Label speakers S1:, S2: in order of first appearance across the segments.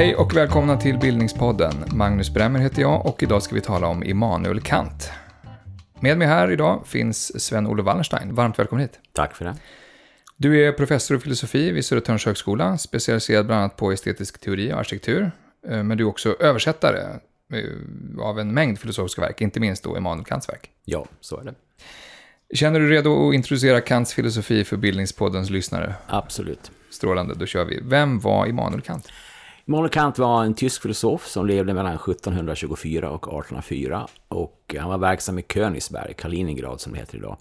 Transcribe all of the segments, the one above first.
S1: Hej och välkomna till Bildningspodden. Magnus Bremmer heter jag och idag ska vi tala om Immanuel Kant. Med mig här idag finns Sven-Olof Wallenstein. Varmt välkommen hit.
S2: Tack för det.
S1: Du är professor i filosofi vid Södertörns högskola, specialiserad bland annat på estetisk teori och arkitektur. Eh, men du är också översättare eh, av en mängd filosofiska verk, inte minst då Immanuel Kants verk.
S2: Ja, så är det.
S1: Känner du redo att introducera Kants filosofi för Bildningspoddens lyssnare?
S2: Absolut.
S1: Strålande, då kör vi. Vem var Immanuel Kant?
S2: Immanuel Kant var en tysk filosof som levde mellan 1724 och 1804 och han var verksam i Königsberg, Kaliningrad som det heter idag.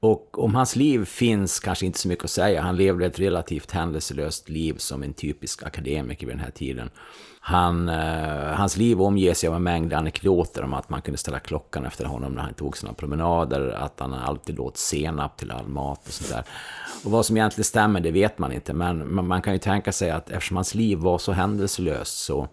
S2: Och om hans liv finns kanske inte så mycket att säga. Han levde ett relativt händelselöst liv som en typisk akademiker vid den här tiden. Han, eh, hans liv omges av en mängd anekdoter om att man kunde ställa klockan efter honom när han tog sina promenader, att han alltid åt senap till all mat och sådär. Och vad som egentligen stämmer, det vet man inte, men man, man kan ju tänka sig att eftersom hans liv var så händelselöst så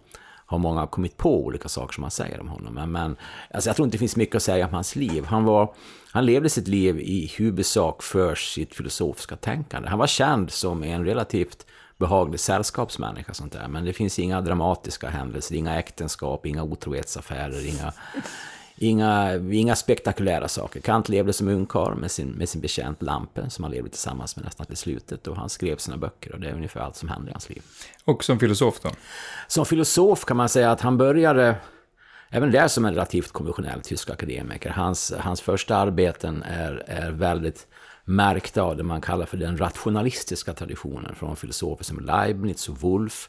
S2: har många kommit på olika saker som man säger om honom. Men, men alltså jag tror inte det finns mycket att säga om hans liv. Han, var, han levde sitt liv i huvudsak för sitt filosofiska tänkande. Han var känd som en relativt behaglig sällskapsmänniska. Sånt där. Men det finns inga dramatiska händelser, inga äktenskap, inga otrohetsaffärer, inga, inga, inga spektakulära saker. Kant levde som ungkarl med sin, med sin betjänt Lampe som han levde tillsammans med nästan till slutet. Och han skrev sina böcker och det är ungefär allt som hände i hans liv.
S1: Och som filosof då?
S2: Som filosof kan man säga att han började även där som en relativt konventionell tysk akademiker. Hans, hans första arbeten är, är väldigt märkta av det man kallar för den rationalistiska traditionen från filosofer som Leibniz och Wolff.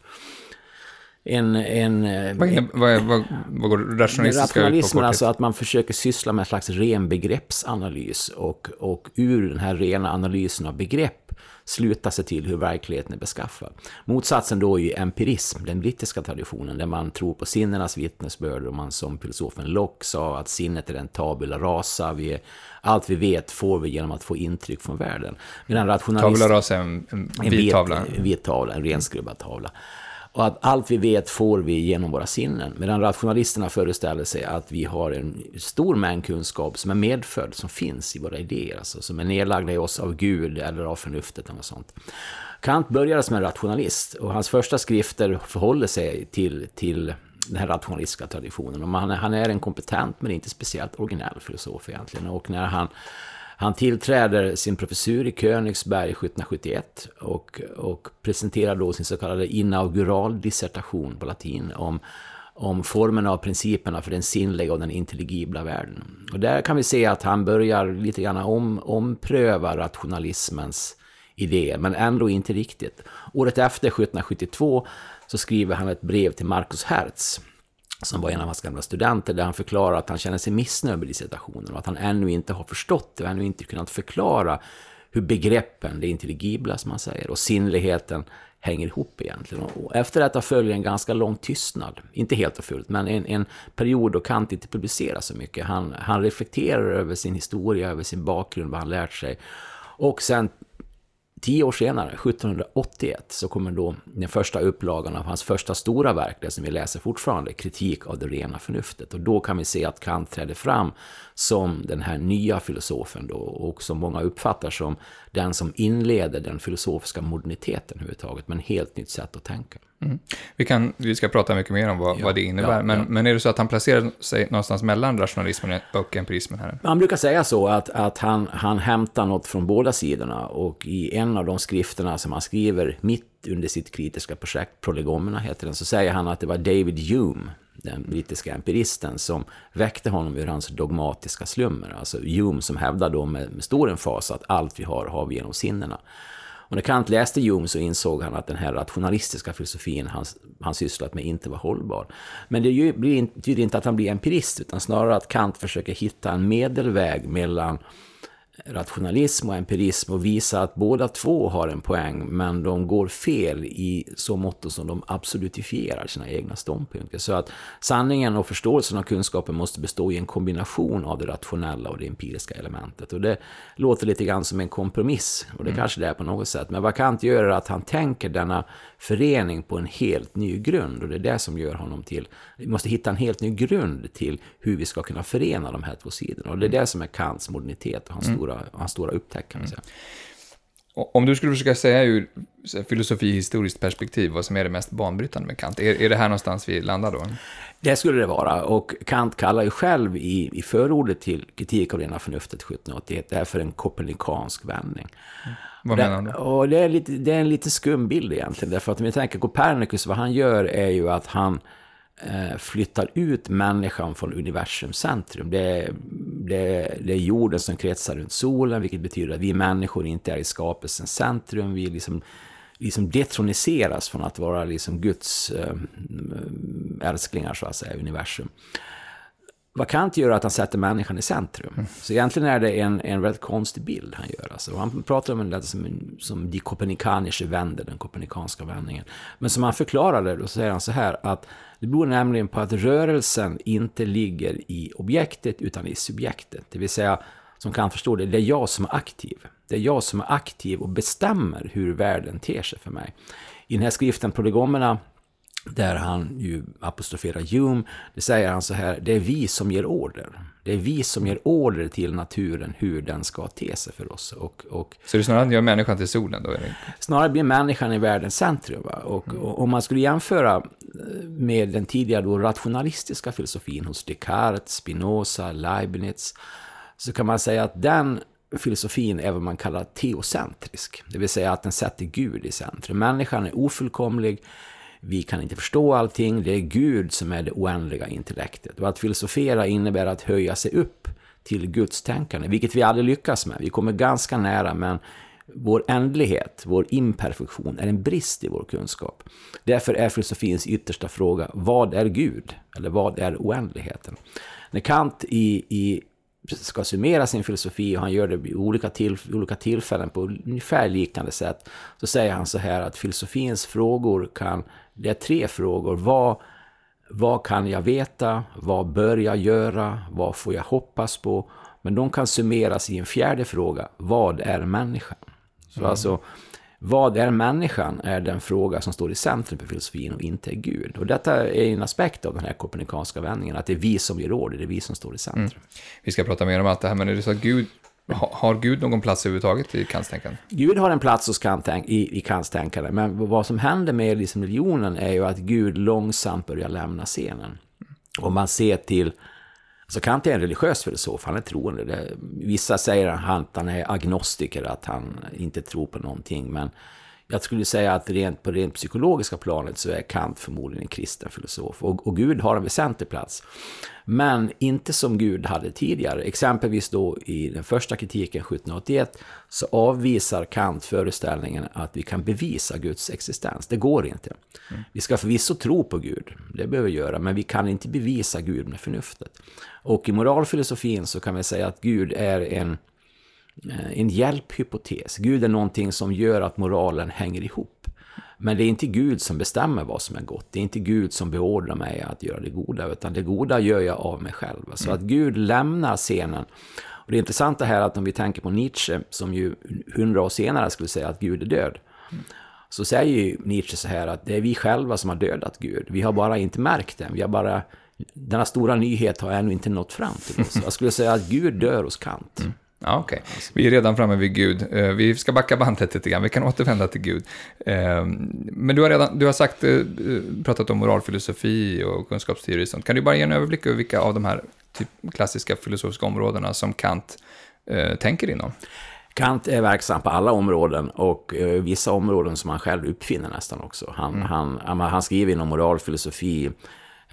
S2: En, en,
S1: vad, är, vad, vad, vad går rationalistiska
S2: Rationalismen är alltså att man försöker syssla med en slags ren begreppsanalys och, och ur den här rena analysen av begrepp sluta sig till hur verkligheten är beskaffad. Motsatsen då är ju empirism, den brittiska traditionen, där man tror på sinnenas vittnesbörd och man som filosofen Locke sa att sinnet är en tabula rasa, vi är, allt vi vet får vi genom att få intryck från världen.
S1: Medan rationalist... Tabula rasa är en, en vit tavla?
S2: En vit tavla, en renskrubbad tavla. Och att allt vi vet får vi genom våra sinnen. Medan rationalisterna föreställer sig att vi har en stor mängd kunskap som är medfödd, som finns i våra idéer. Alltså, som är nedlagda i oss av Gud eller av förnuftet eller sånt. Kant började som en rationalist och hans första skrifter förhåller sig till, till den här rationalistiska traditionen. Och han, han är en kompetent men inte speciellt originell filosof egentligen. Och när han han tillträder sin professur i Königsberg 1771 och, och presenterar då sin så kallade inaugural dissertation på latin om, om formerna och principerna för den sinnliga och den intelligibla världen. Och där kan vi se att han börjar lite grann om, ompröva rationalismens idéer, men ändå inte riktigt. Året efter, 1772, så skriver han ett brev till Marcus Hertz som var en av hans gamla studenter, där han förklarar att han känner sig missnöjd med dissertationen och att han ännu inte har förstått det och ännu inte kunnat förklara hur begreppen, det intelligibla som man säger, och sinnligheten hänger ihop egentligen. Och efter detta följer en ganska lång tystnad, inte helt och fullt, men en, en period då Kant inte publicerar så mycket. Han, han reflekterar över sin historia, över sin bakgrund, vad han lärt sig. Och sen Tio år senare, 1781, så kommer då den första upplagan av hans första stora verk, det som vi läser fortfarande, Kritik av det rena förnuftet. Och då kan vi se att Kant träder fram som den här nya filosofen då, och som många uppfattar som den som inleder den filosofiska moderniteten överhuvudtaget, med ett helt nytt sätt att tänka.
S1: Mm. Vi, kan, vi ska prata mycket mer om vad, ja, vad det innebär, ja, men, ja. men är det så att han placerar sig någonstans mellan rationalismen och empirismen här?
S2: Man brukar säga så att, att han, han hämtar något från båda sidorna och i en av de skrifterna som han skriver mitt under sitt kritiska projekt, Prolegomena heter den, så säger han att det var David Hume, den brittiska empiristen, som väckte honom ur hans dogmatiska slummer. Alltså Hume som hävdar då med, med stor emfas att allt vi har, har vi genom sinnena. Och när Kant läste Hume så insåg han att den här rationalistiska filosofin han, han sysslat med inte var hållbar. Men det betyder inte att han blir empirist, utan snarare att Kant försöker hitta en medelväg mellan rationalism och empirism och visa att båda två har en poäng, men de går fel i så mått som de absolutifierar sina egna ståndpunkter. Så att sanningen och förståelsen av kunskapen måste bestå i en kombination av det rationella och det empiriska elementet. Och det låter lite grann som en kompromiss, och det mm. kanske det är på något sätt. Men vad Kant gör är att han tänker denna förening på en helt ny grund, och det är det som gör honom till... Vi måste hitta en helt ny grund till hur vi ska kunna förena de här två sidorna. Och det är det som är Kants modernitet och hans mm. Stora stora, hans stora upptäckare. Mm.
S1: Om du skulle försöka säga ur filosofi historiskt perspektiv vad som är det mest banbrytande med Kant, är, är det här någonstans vi landar då?
S2: Det skulle det vara. Och Kant kallar ju själv i, i förordet till kritik av rena förnuftet 1781 det här för en kopernikansk vändning.
S1: Mm. Vad menar han då?
S2: Och det, är lite, det är en lite skum bild egentligen. Därför att om vi tänker Copernicus, vad han gör är ju att han flyttar ut människan från universums centrum. Det är, det, det är jorden som kretsar runt solen, vilket betyder att vi människor inte är i skapelsens centrum. Vi liksom, liksom detroniseras från att vara liksom Guds eh, älsklingar, så att säga, universum. Vad Kant gör är att han sätter människan i centrum. Mm. Så egentligen är det en, en väldigt konstig bild han gör. Alltså, han pratar om det som, som de kopernikanische vänder, den kopernikanska vändningen. Men som han förklarar det, då säger han så här att det beror nämligen på att rörelsen inte ligger i objektet utan i subjektet. Det vill säga, som kan förstå det, det är jag som är aktiv. Det är jag som är aktiv och bestämmer hur världen ter sig för mig. I den här skriften Prolegomerna där han ju apostroferar Hume, det säger han så här, det är vi som ger order. Det är vi som ger order till naturen hur den ska te sig för oss. Och, och,
S1: så det är snarare att gör människan till solen då? Eller?
S2: Snarare blir människan i världens centrum. Och, mm. och, om man skulle jämföra eh, med den tidigare då rationalistiska filosofin hos Descartes, Spinoza, Leibniz, så kan man säga att den filosofin är vad man kallar teocentrisk. Det vill säga att den sätter Gud i centrum. Människan är ofullkomlig, vi kan inte förstå allting, det är Gud som är det oändliga intellektet. Och att filosofera innebär att höja sig upp till Guds tänkande, vilket vi aldrig lyckas med. Vi kommer ganska nära, men vår ändlighet, vår imperfektion, är en brist i vår kunskap. Därför är filosofins yttersta fråga, vad är Gud? Eller vad är oändligheten? När Kant i, i ska summera sin filosofi och han gör det vid olika, till, olika tillfällen på ungefär liknande sätt, så säger han så här att filosofins frågor kan det är tre frågor. Vad, vad kan jag veta? Vad bör jag göra? Vad får jag hoppas på? Men de kan summeras i en fjärde fråga. Vad är människan? Så mm. alltså, vad är människan är den fråga som står i centrum för filosofin och inte är Gud. Och detta är en aspekt av den här kopernikanska vändningen, att det är vi som ger order, det är vi som står i centrum. Mm.
S1: Vi ska prata mer om allt det här, men är det så att har Gud någon plats överhuvudtaget i kantstänkande?
S2: Gud har en plats hos Kant, i, i kanstänkande, men vad som händer med liksom religionen är ju att Gud långsamt börjar lämna scenen. Om man ser till, alltså Kant är en religiös filosof, han är troende. Det, vissa säger att han är agnostiker, att han inte tror på någonting, men jag skulle säga att rent, på rent psykologiska planet så är Kant förmodligen en kristen filosof. Och, och Gud har en väsentlig plats. Men inte som Gud hade tidigare. Exempelvis då i den första kritiken 1781 så avvisar Kant föreställningen att vi kan bevisa Guds existens. Det går inte. Vi ska förvisso tro på Gud, det behöver vi göra, men vi kan inte bevisa Gud med förnuftet. Och i moralfilosofin så kan vi säga att Gud är en Eh, en hjälphypotes. Gud är någonting som gör att moralen hänger ihop. Men det är inte Gud som bestämmer vad som är gott. Det är inte Gud som beordrar mig att göra det goda, utan det goda gör jag av mig själv. Så att Gud lämnar scenen. Och det intressanta här är att om vi tänker på Nietzsche, som ju hundra år senare skulle säga att Gud är död, så säger ju Nietzsche så här att det är vi själva som har dödat Gud. Vi har bara inte märkt det. Vi har bara, denna stora nyhet har ännu inte nått fram till oss. Jag skulle säga att Gud dör hos Kant.
S1: Ja, okay. vi är redan framme vid Gud. Eh, vi ska backa bandet lite grann, vi kan återvända till Gud. Eh, men du har redan du har sagt, eh, pratat om moralfilosofi och kunskapsteori och sånt. Kan du bara ge en överblick över vilka av de här typ klassiska filosofiska områdena som Kant tänker inom?
S2: Kant är verksam på alla områden och vissa områden som han själv uppfinner nästan också. Han, mm. han, han skriver inom moralfilosofi,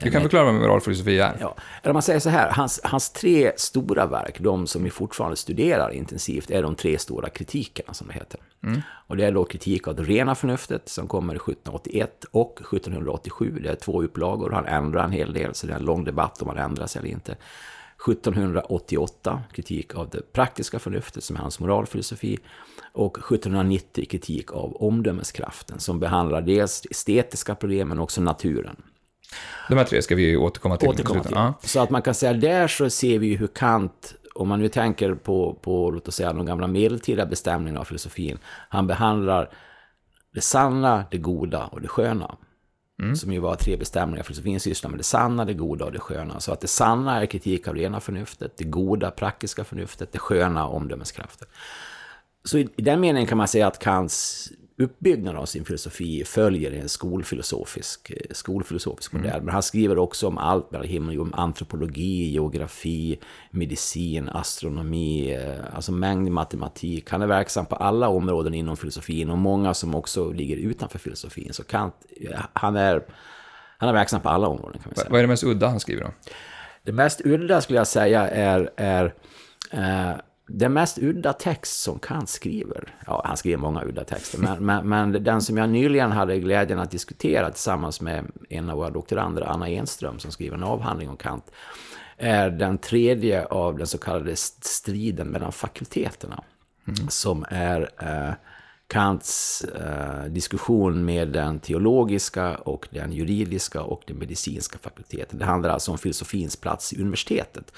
S1: du kan förklara vad moralfilosofi är.
S2: Ja. Eller man säger så här, hans, hans tre stora verk, de som vi fortfarande studerar intensivt, är de tre stora kritikerna som det heter. Mm. Och det är då kritik av det rena förnuftet som kommer 1781 och 1787. Det är två upplagor, han ändrar en hel del, så det är en lång debatt om han ändrar sig eller inte. 1788, kritik av det praktiska förnuftet som är hans moralfilosofi. Och 1790, kritik av omdömeskraften som behandlar dels estetiska problem men också naturen.
S1: De här tre ska vi återkomma till.
S2: Återkomma till. Ja. Så att man kan säga, där så ser vi hur Kant, om man nu tänker på, på låt oss säga, de gamla medeltida bestämningarna av filosofin, han behandlar det sanna, det goda och det sköna. Mm. Som ju var tre bestämningar. Filosofin sysslar med det sanna, det goda och det sköna. Så att det sanna är kritik av rena förnuftet, det goda praktiska förnuftet, det sköna omdömeskraften. så i, i den meningen kan man säga att Kants uppbyggnad av sin filosofi följer en skolfilosofisk, eh, skolfilosofisk modell. Mm. Men han skriver också om allt mellan himmel och antropologi, geografi, medicin, astronomi, eh, alltså mängd matematik. Han är verksam på alla områden inom filosofin och många som också ligger utanför filosofin. Så Kant, han är, han är verksam på alla områden kan vi säga.
S1: Vad är det mest udda han skriver om?
S2: Det mest udda skulle jag säga är, är eh, den mest udda text som Kant skriver, ja han skriver många udda texter, men, men, men, den som jag nyligen hade glädjen att diskutera tillsammans med en av våra doktorander, Anna Enström, som skriver en avhandling om Kant, är den tredje av den så kallade striden mellan fakulteterna. Mm. Som är eh, Kants eh, diskussion med den teologiska och den juridiska och den medicinska fakulteten. Det handlar alltså om filosofins plats i universitetet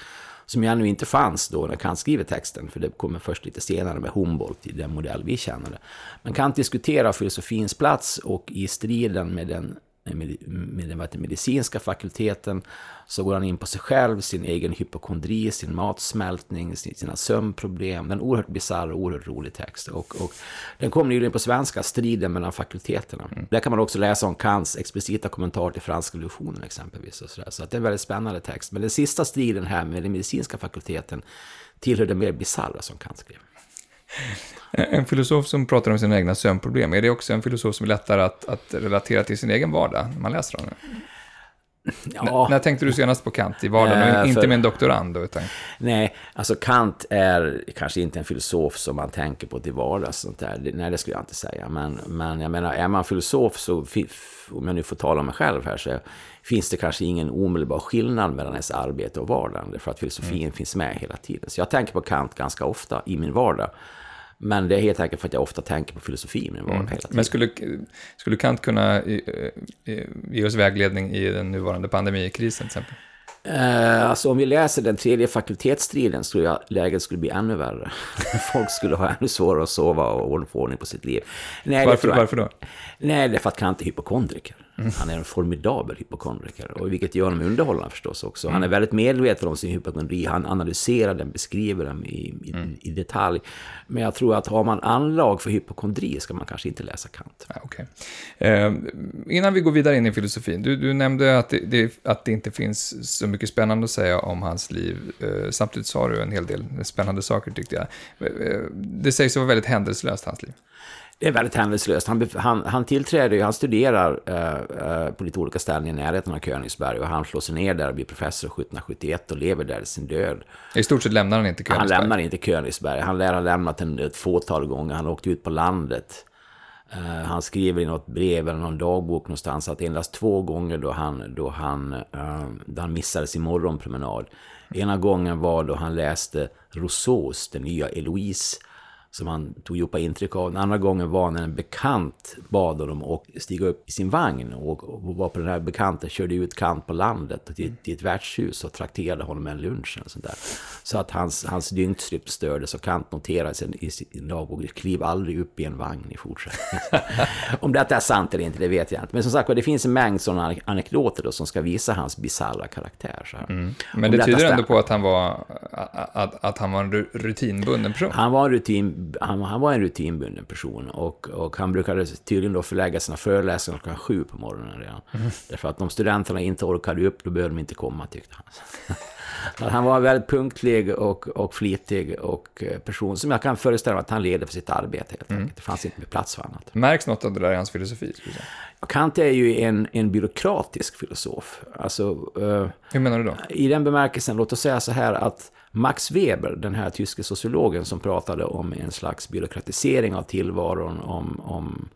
S2: som ju ännu inte fanns då när Kant skriver texten, för det kommer först lite senare med Humboldt i den modell vi känner det. Men Kant diskuterar filosofins plats och i striden med den med, den medicinska fakulteten så går han in på sig själv, sin egen hypokondri, sin matsmältning, sina sömnproblem. Den oerhört bisarr och oerhört rolig text. Och, och den kom nyligen på svenska, Striden mellan fakulteterna. Mm. Där kan man också läsa om Kants explicita kommentar till franska revolutionen exempelvis. Och så, där. så att det är en väldigt spännande text. Men den sista striden här med den medicinska fakulteten tillhör det mer bisarra som Kant skrev.
S1: Eh, en filosof som pratar om sina egna sömnproblem, är det också en filosof som är lättare att, att relatera till sin egen vardag när man läser honom? Ja. när tänkte du senast på Kant i vardagen? Äh, inte med en doktorand? Utan...
S2: Nej, alltså Kant är kanske inte en filosof som man tänker på till vardags. Sånt där. Nej, det skulle jag inte säga. Men, men jag menar, är man filosof så, om jag nu får tala om mig själv här, så finns det kanske ingen omedelbar skillnad mellan ens arbete och vardagen. För att filosofin mm. finns med hela tiden. Så jag tänker på Kant ganska ofta i min vardag. Men det är helt enkelt för att jag ofta tänker på filosofi med mm. hela tiden.
S1: Men skulle, skulle Kant kunna ge oss vägledning i den nuvarande pandemikrisen till exempel?
S2: Eh, alltså om vi läser den tredje fakultetsstriden så tror jag läget skulle bli ännu värre. Folk skulle ha ännu svårare att sova och få ordning på sitt liv.
S1: Nej, varför, varför då?
S2: Nej, det är för att Kant är hypokondriker. Mm. Han är en formidabel hypokondriker, och vilket gör honom underhållande förstås också. Han är väldigt medveten om sin hypokondri, han analyserar den, beskriver den i, i, mm. i, detalj. Men jag tror att har man anlag för hypokondri ska man kanske inte läsa Kant.
S1: Ja, okay. eh, innan vi går vidare in i filosofin, du, du nämnde att det, det, att det inte finns så mycket spännande att säga om hans liv. Eh, samtidigt sa du en hel del spännande saker tyckte jag. Eh, det sägs vara väldigt händelselöst, hans liv.
S2: Det är väldigt händelselöst. Han, han, han tillträder han studerar eh, eh, på lite olika ställen i närheten av Königsberg och han slår sig ner där och blir professor 1771 och lever där sin död.
S1: I stort sett lämnar han inte Königsberg?
S2: Han lämnar inte Königsberg. Han lär ha lämnat en, ett fåtal gånger. Han åkte ut på landet. Uh, han skriver i något brev eller någon dagbok någonstans att endast två gånger då han, då han, uh, då han missade sin morgonpromenad. Ena gången var då han läste Rousseaus Den nya Eloise som han tog djupa intryck av. Den andra gången var när en bekant bad honom att stiga upp i sin vagn och, var på den här bekanta körde ut Kant på landet till, till ett värdshus och trakterade honom en lunch. Och sånt där. Så att hans, hans dygnsrytm stördes och Kant noterade i sin dagbok, kliv aldrig upp i en vagn i fortsättningen. Om detta är sant eller inte, det vet jag inte. Men som sagt det finns en mängd sådana anekdoter då, som ska visa hans bisarra karaktär. Så mm.
S1: Men det tyder ändå på att han var, att, att han var en rutinbunden person?
S2: Han var en rutin han, han, var en rutinbunden person och, och han brukade tydligen då förlägga sina föreläsningar klockan sju på morgonen redan. Mm. Därför att om studenterna inte orkade upp, då behövde de inte komma, tyckte han. han var väldigt punktlig och, och flitig och eh, person som jag kan föreställa mig att han leder för sitt arbete helt mm. Det fanns inte med plats för annat.
S1: Märks något av det där i hans filosofi?
S2: Kant är ju en, en byråkratisk filosof. Alltså,
S1: uh, Hur menar du då?
S2: I den bemärkelsen, låt oss säga så här att Max Weber, den här tyske sociologen som pratade om en slags byråkratisering av tillvaron, om, om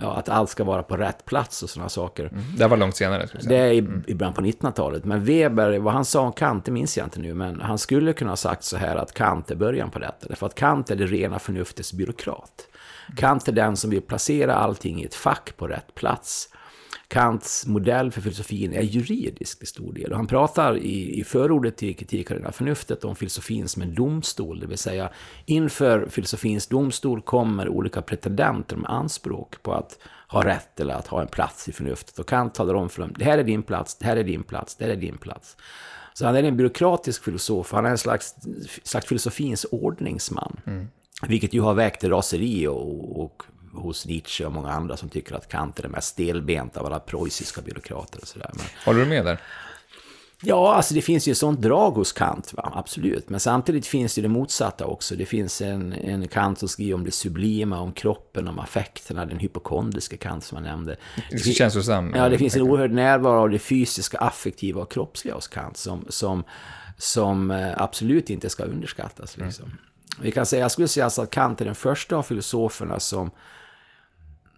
S2: ja, att allt ska vara på rätt plats och sådana saker. Mm.
S1: Det var långt senare.
S2: Det är i, mm. i början på 1900-talet. Men Weber, vad han sa om Kant, det minns jag inte nu, men han skulle kunna ha sagt så här att Kant är början på detta. Därför att Kant är det rena förnuftets byråkrat. Kant är den som vill placera allting i ett fack på rätt plats. Kants modell för filosofin är juridisk till stor del. Och han pratar i, i förordet till kritik av förnuftet om filosofin som en domstol, det vill säga inför filosofins domstol kommer olika pretendenter med anspråk på att ha rätt eller att ha en plats i förnuftet. Och Kant talar om för dem, det här är din plats, det här är din plats, det här är din plats. Så han är en byråkratisk filosof, han är en slags, slags filosofins ordningsman. Mm. Vilket ju har väckt raseri och, och hos Nietzsche och många andra som tycker att Kant är den mest stelbenta av alla preussiska byråkrater och sådär.
S1: Håller du med där?
S2: Ja, alltså det finns ju ett sånt drag hos Kant, va? absolut. Men samtidigt finns det det motsatta också. Det finns en, en Kant som skriver om det sublima, om kroppen, om affekterna, den hypokondriska Kant som jag nämnde.
S1: Det känslosam.
S2: Ja, det finns en oerhörd närvaro av det fysiska, affektiva och kroppsliga hos Kant som, som, som eh, absolut inte ska underskattas. Liksom. Mm. Vi kan säga, jag skulle säga alltså att Kant är den första av filosoferna som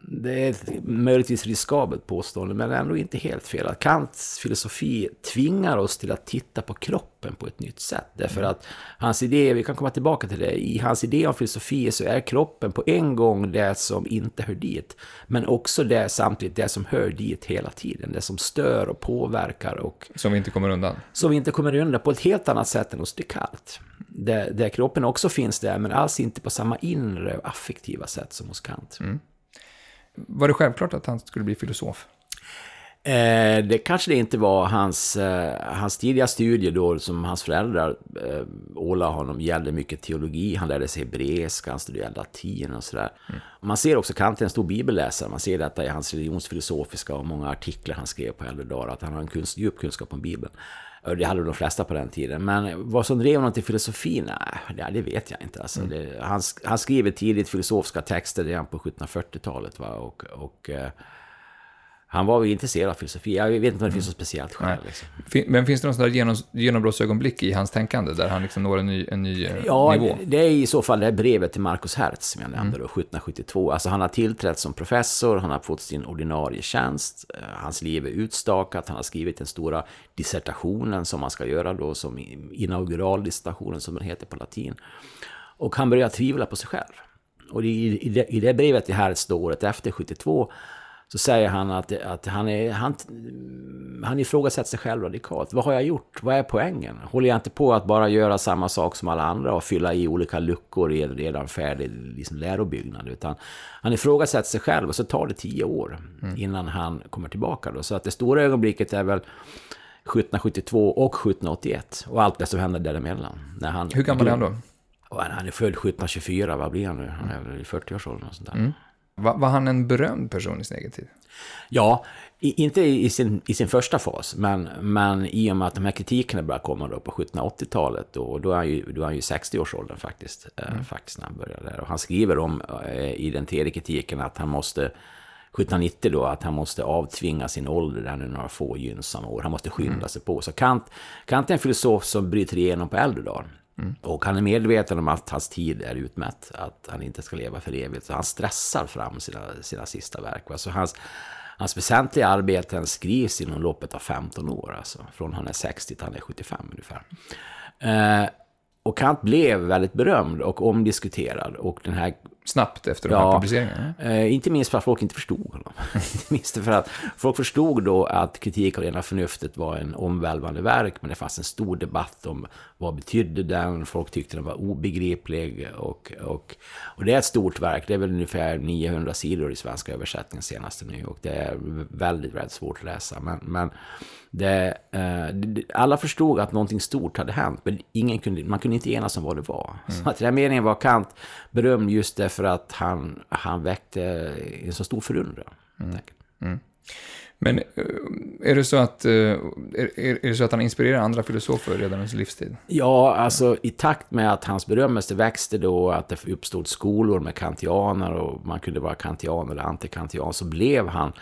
S2: det är ett möjligtvis riskabelt påstående, men ändå inte helt fel. Att Kants filosofi tvingar oss till att titta på kroppen på ett nytt sätt. Därför mm. att hans idé, vi kan komma tillbaka till det, i hans idé om filosofi så är kroppen på en gång det som inte hör dit, men också det samtidigt det som hör dit hela tiden. Det som stör och påverkar och...
S1: Som vi inte kommer undan.
S2: Som vi inte kommer undan på ett helt annat sätt än hos Descartes. Där, där kroppen också finns där, men alls inte på samma inre och affektiva sätt som hos Kant. Mm.
S1: Var det självklart att han skulle bli filosof?
S2: Eh, det kanske det inte var. Hans, eh, hans tidiga studier då, som hans föräldrar eh, ålade honom, gällde mycket teologi. Han lärde sig hebreiska, han studerade latin och sådär. Mm. Man ser också Kant är en stor bibelläsare. Man ser detta i hans religionsfilosofiska och många artiklar han skrev på äldre dagar, att han har en kunst, djup kunskap om Bibeln. Det hade de flesta på den tiden. Men vad som drev honom till filosofi, nej, det vet jag inte. Alltså, mm. det, han, han skriver tidigt filosofiska texter redan på 1740-talet. Och, och eh, han var intresserad av filosofi. Jag vet inte om det finns något speciellt skäl. Liksom.
S1: Men finns det någon sån där genom, genombrottsögonblick i hans tänkande, där han liksom når en ny, en ny eh,
S2: ja,
S1: nivå?
S2: Ja, det är i så fall det här brevet till Marcus Hertz, som jag nämnde, mm. då, 1772. Alltså han har tillträtt som professor, han har fått sin ordinarie tjänst, eh, hans liv är utstakat, han har skrivit den stora dissertationen som man ska göra då, som inauguraldissertationen, som den heter på latin. Och han börjar tvivla på sig själv. Och i, i, det, i det brevet till Hertz, då, året efter, 72, så säger han att, att han, är, han, han ifrågasätter sig själv radikalt. Vad har jag gjort? Vad är poängen? Håller jag inte på att bara göra samma sak som alla andra och fylla i olika luckor i en redan färdig liksom, lärobyggnad? Utan han ifrågasätter sig själv och så tar det tio år mm. innan han kommer tillbaka. Då. Så att det stora ögonblicket är väl 1772 och 1781 och allt det som händer däremellan. När han,
S1: Hur gammal är han då?
S2: Han är född 1724, vad blir han nu? Han är väl i 40-årsåldern och sånt där. Mm.
S1: Var, var, han en berömd person i sin egen tid?
S2: Ja, i, inte i sin, i sin första fas, men, men i och med att de här kritikerna börjar komma då på 1780-talet, och då är han ju, då är han ju 60-årsåldern faktiskt, eh, mm. faktiskt när han börjar där. Och han skriver om eh, i den tredje kritiken att han måste 1790 då, att han måste avtvinga sin ålder där nu några få gynnsamma år. Han måste skynda mm. sig på. Så Kant, Kant är en filosof som bryter igenom på äldre dagar. Mm. Och han är medveten om att hans tid är utmätt, att han inte ska leva för evigt. Så han stressar fram sina, sina sista verk. Så hans, hans väsentliga arbeten skrivs inom loppet av 15 år, alltså från han är 60 till han är 75 ungefär. Eh, och Kant blev väldigt berömd och omdiskuterad. Och den här
S1: Snabbt efter ja, de här publiceringarna?
S2: Eh, inte minst för att folk inte förstod honom. inte minst för att folk förstod då att kritik av rena förnuftet var en omvälvande verk, men det fanns en stor debatt om vad betydde den, folk tyckte den var obegriplig. Och, och, och det är ett stort verk, det är väl ungefär 900 sidor i svenska översättningen senaste nu, och det är väldigt, väldigt svårt att läsa. Men, men det, eh, alla förstod att någonting stort hade hänt, men ingen kunde, man kunde inte enas om vad det var. Mm. Så att den här meningen var Kant berömd just därför att han, han väckte en så stor förundran. Mm. Mm.
S1: Men eh, är det, så att, eh, är, är det så att han inspirerar andra filosofer redan under sin livstid?
S2: Ja, alltså i takt med att hans berömmelse växte då, att det uppstod skolor med kantianer och man kunde vara kantian eller antikantian, så blev han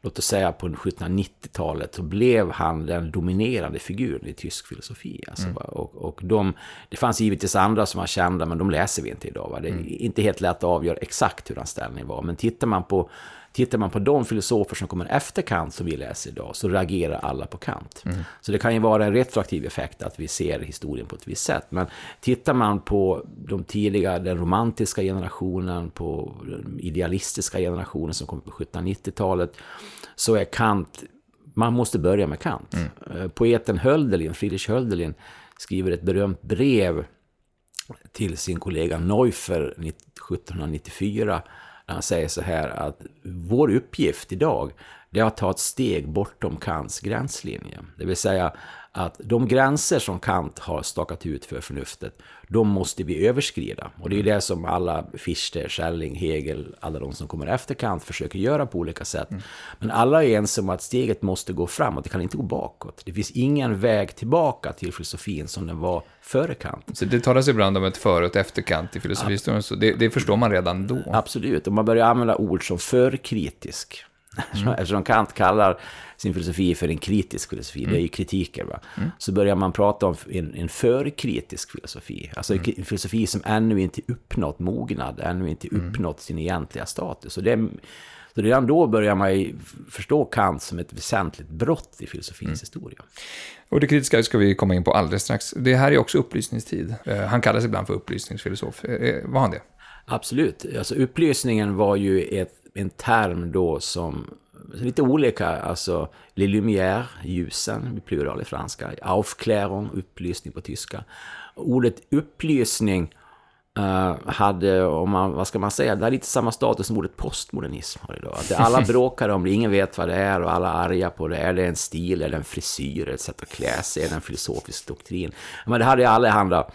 S2: låt oss säga på 1790-talet, så blev han den dominerande figuren i tysk filosofi. Alltså, mm. och, och de, det fanns givetvis andra som var kända, men de läser vi inte idag. Va? Det är mm. inte helt lätt att avgöra exakt hur hans ställning var. Men tittar man på Tittar man på de filosofer som kommer efter Kant som vi läser idag så reagerar alla på Kant. Mm. Så det kan ju vara en retroaktiv effekt att vi ser historien på ett visst sätt. Men tittar man på de tidiga, den romantiska generationen, på den idealistiska generationen som kom på 1790-talet så är Kant, man måste börja med Kant. Mm. Eh, poeten Hölderlin, Friedrich Hölderlin, skriver ett berömt brev till sin kollega Neuffer 1794 han säger så här att vår uppgift idag det är att ta ett steg bortom Kants gränslinje. Det vill säga att de gränser som Kant har stakat ut för förnuftet, de måste vi överskrida. Och det är det som alla Fichte, Schelling, Hegel, alla de som kommer efter Kant försöker göra på olika sätt. Mm. Men alla är ense om att steget måste gå framåt, det kan inte gå bakåt. Det finns ingen väg tillbaka till filosofin som den var före Kant.
S1: Så det talas ibland om ett före och ett efter Kant i filosofihistorien, så det, det, förstår man redan då?
S2: Absolut, och man börjar använda ord som förkritisk. Mm. Eftersom Kant kallar sin filosofi för en kritisk filosofi, mm. det är ju kritiker, va? Mm. så börjar man prata om en, en förkritisk filosofi. Alltså mm. en filosofi som ännu inte uppnått mognad, ännu inte mm. uppnått sin egentliga status. Och det, så redan då börjar man ju förstå Kant som ett väsentligt brott i filosofins mm. historia.
S1: Och det kritiska ska vi komma in på alldeles strax. Det här är också upplysningstid. Eh, han kallas ibland för upplysningsfilosof. Eh, eh, var han det?
S2: Absolut. Alltså upplysningen var ju ett, en term då som lite olika, alltså les lumière, ljusen, i plural i franska, Aufklärung, upplysning på tyska. Ordet upplysning uh, hade, om man, vad ska man säga, det har lite samma status som ordet postmodernism har idag. Att alla bråkar om det, ingen vet vad det är och alla är arga på det. Är det en stil, är det en frisyr, ett sätt att klä sig, är det en filosofisk doktrin? Men det hade ju allehanda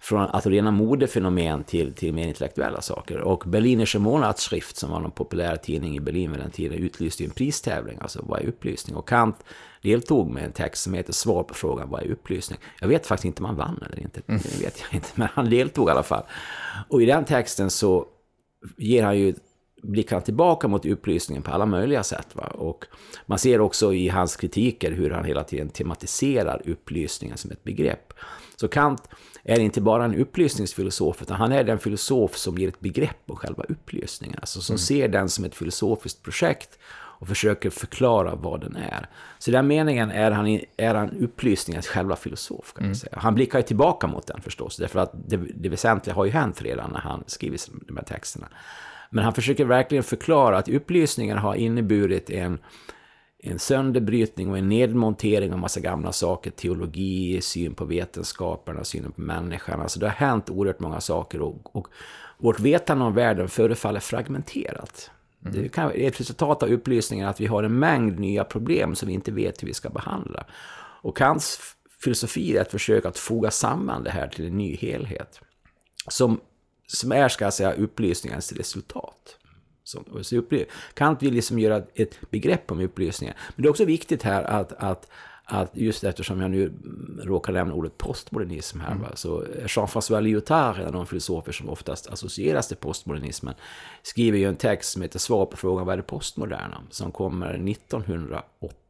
S2: från alltså rena modefenomen till, till mer intellektuella saker. Och Berlinische Monatsschrift, som var en populär tidning i Berlin vid den tiden, utlyste en pristävling, alltså vad är upplysning? Och Kant deltog med en text som heter Svar på frågan vad är upplysning? Jag vet faktiskt inte om han vann eller inte, mm. det vet jag inte, men han deltog i alla fall. Och i den texten så ger han ju blickar tillbaka mot upplysningen på alla möjliga sätt. Va? Och man ser också i hans kritiker hur han hela tiden tematiserar upplysningen som ett begrepp. Så Kant är inte bara en upplysningsfilosof, utan han är den filosof som ger ett begrepp om själva upplysningen. Alltså som mm. ser den som ett filosofiskt projekt och försöker förklara vad den är. Så i den meningen är han, är han upplysningens själva filosof. Kan man mm. säga. Han blickar ju tillbaka mot den förstås, därför att det, det väsentliga har ju hänt redan när han skriver de här texterna. Men han försöker verkligen förklara att upplysningen har inneburit en en sönderbrytning och en nedmontering av massa gamla saker. Teologi, syn på vetenskaperna, synen på människan. Alltså det har hänt oerhört många saker och, och vårt vetande om världen förefaller fragmenterat. Mm. Det kan, är ett resultat av upplysningen att vi har en mängd nya problem som vi inte vet hur vi ska behandla. Och Kants filosofi är ett försök att foga samman det här till en ny helhet. Som, som är, ska jag säga, upplysningens resultat. Som, så Kant vill liksom göra ett begrepp om upplysningen. Men det är också viktigt här att, att, att just eftersom jag nu råkar nämna ordet postmodernism här, mm. va, så Jean-François Lyotard, en av de filosofer som oftast associeras till postmodernismen, skriver ju en text som heter Svar på frågan vad är det postmoderna? Som kommer 1980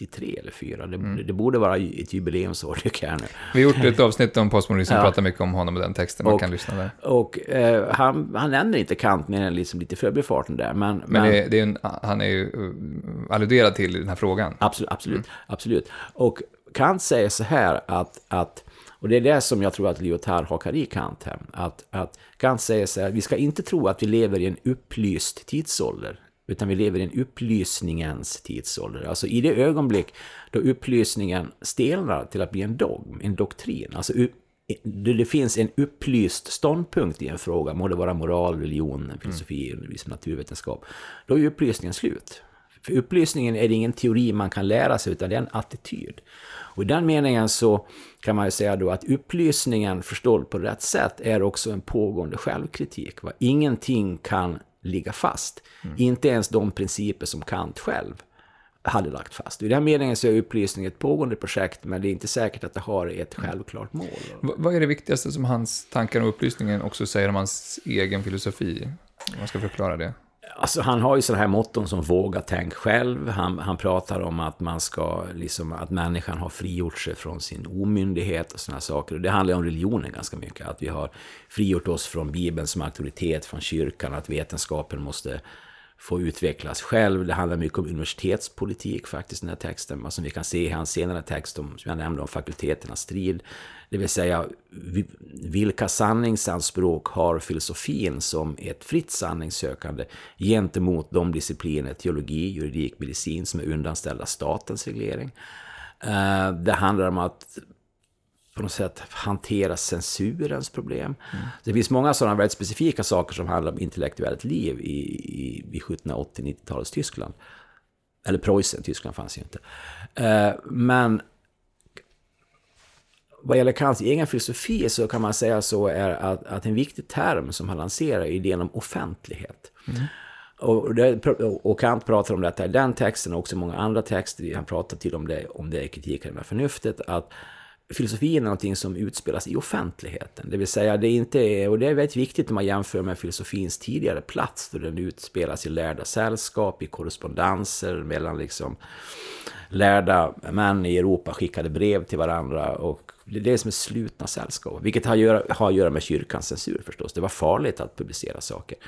S2: 93 eller 4. Det, mm. det, borde vara ett jubileumsår tycker jag nu.
S1: Vi har gjort ett avsnitt om postmodernism och ja. pratat mycket om honom och den texten. Man och, kan lyssna där.
S2: Och eh, han, han nämner inte Kant mer än liksom lite förbifarten där. Men,
S1: men, men det, det är en, han är ju uh, alluderad till den här frågan.
S2: Absolut, absolut, mm. absolut. Och Kant säger så här att, att och det är det som jag tror att Lyotard hakar i Kant här. Att, att Kant säger så här, vi ska inte tro att vi lever i en upplyst tidsålder. Utan vi lever i en upplysningens tidsålder. Alltså i det ögonblick då upplysningen stelnar till att bli en dogm, en doktrin. Alltså det finns en upplyst ståndpunkt i en fråga, må det vara moral, religion, filosofi, mm. naturvetenskap. Då är upplysningen slut. För upplysningen är det ingen teori man kan lära sig, utan det är en attityd. Och i den meningen så kan man ju säga då att upplysningen förstådd på rätt sätt är också en pågående självkritik. Va? Ingenting kan ligga fast. Mm. Inte ens de principer som Kant själv hade lagt fast. I den meningen så är upplysning ett pågående projekt, men det är inte säkert att det har ett mm. självklart mål.
S1: V vad är det viktigaste som hans tankar om upplysningen också säger om hans egen filosofi? Om man ska förklara det.
S2: Alltså, han har ju sådana här motton som våga tänk själv. Han, han pratar om att man ska, liksom, att människan har frigjort sig från sin omyndighet och sådana saker. Och det handlar om religionen ganska mycket. Att vi har frigjort oss från Bibeln som auktoritet, från kyrkan, att vetenskapen måste få utvecklas själv. Det handlar mycket om universitetspolitik faktiskt, den här texten. Som vi kan se i hans senare text, om, som jag nämnde, om fakulteternas strid. Det vill säga, vilka sanningsanspråk har filosofin som ett fritt sanningssökande gentemot de discipliner, teologi, juridik, medicin, som är undanställda statens reglering. Eh, det handlar om att på något sätt hantera censurens problem. Mm. Det finns många sådana väldigt specifika saker som handlar om intellektuellt liv i, i, i 1780-90-talets Tyskland. Eller Preussen, Tyskland fanns ju inte. Eh, men vad gäller Kants egen filosofi så kan man säga så är att, att en viktig term som han lanserar är idén om offentlighet. Mm. Och, det, och Kant pratar om detta i den texten och också i många andra texter. Han pratar till om det, om det i kritiken med förnuftet. Att filosofin är någonting som utspelas i offentligheten. Det vill säga, det är inte, och det är väldigt viktigt om man jämför med filosofins tidigare plats, då den utspelas i lärda sällskap, i korrespondenser mellan liksom lärda män i Europa skickade brev till varandra och det är det som är slutna sällskap, vilket har att, göra, har att göra med kyrkans censur förstås. Det var farligt att publicera saker.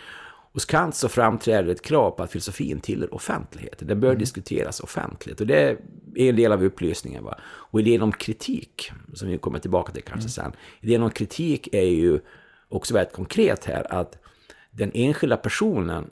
S2: Hos Kant så framträder ett krav på att filosofin tillhör offentligheten. Det bör mm. diskuteras offentligt. Och det är en del av upplysningen. Va? Och idén om kritik, som vi kommer tillbaka till kanske mm. sen. Idén om kritik är ju också väldigt konkret här. Att den enskilda personen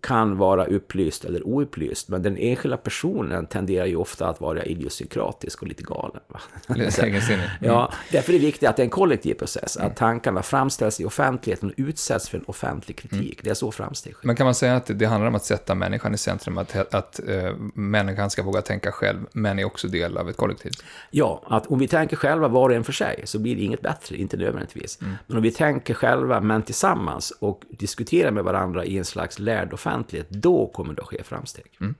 S2: kan vara upplyst eller oupplyst, men den enskilda personen tenderar ju ofta att vara idiosynkratisk och lite galen.
S1: mm.
S2: ja, därför är det viktigt att det är en kollektiv process, att tankarna framställs i offentligheten och utsätts för en offentlig kritik. Mm. Det är så framsteg sker.
S1: Men kan man säga att det handlar om att sätta människan i centrum, att, att uh, människan ska våga tänka själv, men är också del av ett kollektiv?
S2: Ja, att om vi tänker själva var och en för sig så blir det inget bättre, inte nödvändigtvis. Mm. Men om vi tänker själva, men tillsammans och diskuterar med varandra i en slags lärd offentlighet, då kommer det att ske framsteg. Mm.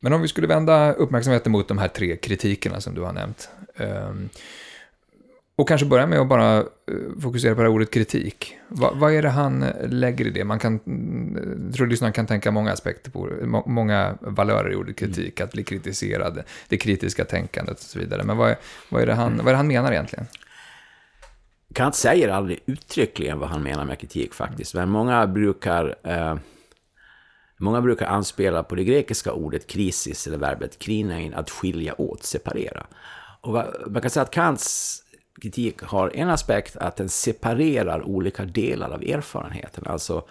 S1: Men om vi skulle vända uppmärksamheten mot de här tre kritikerna som du har nämnt. Um, och kanske börja med att bara uh, fokusera på det här ordet kritik. Va, vad är det han lägger i det? Man kan, mm, jag tror lyssnaren kan tänka många aspekter på må, många valörer i ordet kritik. Mm. Att bli kritiserad, det kritiska tänkandet och så vidare. Men vad är, vad är, det, han, vad är det han menar egentligen?
S2: Kant säger aldrig uttryckligen vad han menar med kritik faktiskt. Men många brukar... Eh, Många brukar anspela på det grekiska ordet krisis, eller verbet krinein, att skilja åt, separera. Och man kan säga att Kants kritik har en aspekt att den separerar olika delar av erfarenheten. Alltså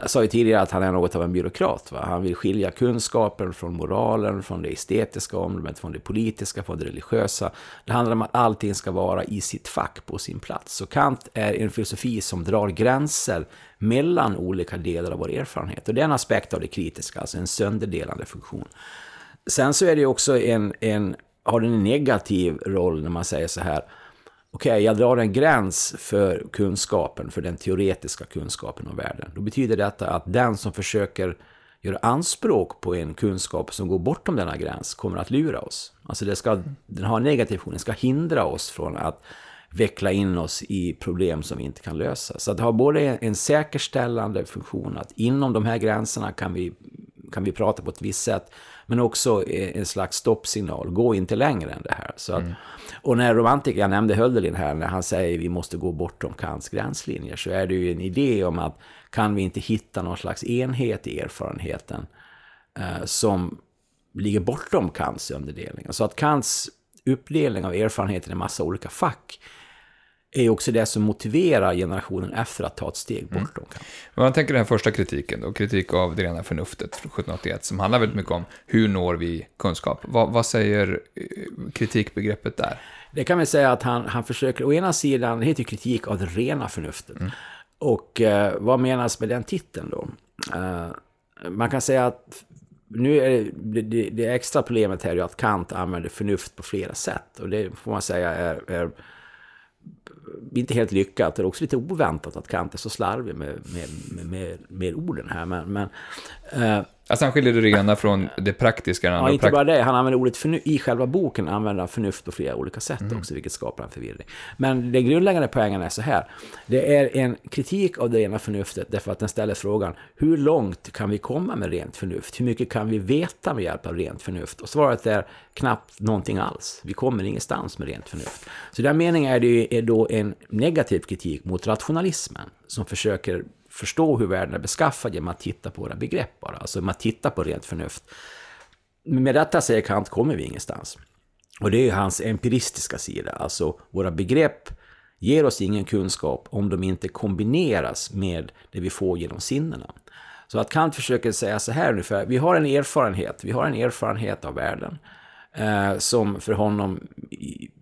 S2: jag sa ju tidigare att han är något av en byråkrat. Va? Han vill skilja kunskapen från moralen, från det estetiska området, från det politiska, från det religiösa. Det handlar om att allting ska vara i sitt fack, på sin plats. Så Kant är en filosofi som drar gränser mellan olika delar av vår erfarenhet. Och det är en aspekt av det kritiska, alltså en sönderdelande funktion. Sen så är det också en, en har den en negativ roll när man säger så här okej, okay, jag drar en gräns för kunskapen, för den teoretiska kunskapen om världen. Då betyder detta att den som försöker göra anspråk på en kunskap som går bortom denna gräns kommer att lura oss. Alltså det ska, den har en negativ funktion, den ska hindra oss från att veckla in oss i problem som vi inte kan lösa. Så det har både en säkerställande funktion, att inom de här gränserna kan vi, kan vi prata på ett visst sätt, men också en slags stoppsignal. Gå inte längre än det här. Så att, mm. Och när romantiker, jag nämnde Hölderlin här, när han säger vi måste gå bortom Kants gränslinjer, så är det ju en idé om att kan vi inte hitta någon slags enhet i erfarenheten eh, som ligger bortom Kants underdelning. Så att Kants uppdelning av erfarenheten i massa olika fack är också det som motiverar generationen efter att ta ett steg mm. bortom mm.
S1: Men man tänker den första kritiken, då, kritik av det rena förnuftet från 1781, som handlar väldigt mycket om hur når vi kunskap. Vad, vad säger eh, kritikbegreppet där?
S2: Det kan vi säga att han, han försöker, å ena sidan, det heter kritik av det rena förnuftet. Mm. Och eh, vad menas med den titeln då? Eh, man kan säga att nu är det, det, det, extra problemet här är att Kant använder förnuft på flera sätt. Och det får man säga är, är inte helt lyckat. Det är också lite oväntat att Kant är så slarvig med, med, med, med, med orden här. Men, men
S1: eh, Alltså han skiljer det rena från det praktiska.
S2: Ja, inte bara det. Han använder ordet förnu- i själva boken använder han förnuft på flera olika sätt mm. också, vilket skapar en förvirring. Men den grundläggande poängen är så här. Det är en kritik av det rena förnuftet därför att den ställer frågan hur långt kan vi komma med rent förnuft? Hur mycket kan vi veta med hjälp av rent förnuft? Och svaret är knappt någonting alls. Vi kommer ingenstans med rent förnuft. Så i den meningen är det är då en negativ kritik mot rationalismen som försöker förstå hur världen är beskaffad genom att titta på våra begrepp bara. Alltså man tittar på rent förnuft. Med detta säger Kant kommer vi ingenstans. Och det är ju hans empiristiska sida. Alltså våra begrepp ger oss ingen kunskap om de inte kombineras med det vi får genom sinnena. Så att Kant försöker säga så här ungefär, vi har en erfarenhet, vi har en erfarenhet av världen eh, som för honom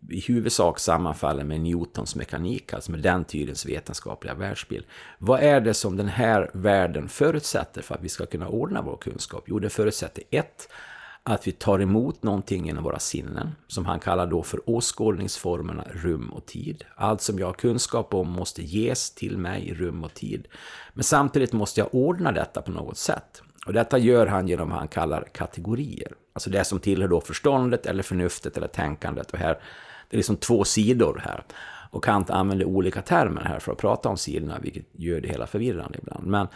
S2: i, huvudsak sammanfaller med Newtons mekanik, alltså med den tidens vetenskapliga världsbild. Vad är det som den här världen förutsätter för att vi ska kunna ordna vår kunskap? Jo, det förutsätter ett, att vi tar emot någonting genom våra sinnen, som han kallar då för åskådningsformerna rum och tid. Allt som jag har kunskap om måste ges till mig i rum och tid. Men samtidigt måste jag ordna detta på något sätt. Och detta gör han genom vad han kallar kategorier. Alltså det som tillhör då förståndet eller förnuftet eller tänkandet. Och här, det är liksom två sidor här. Och Kant använder olika termer här för att prata om sidorna, vilket gör det hela förvirrande ibland. Men,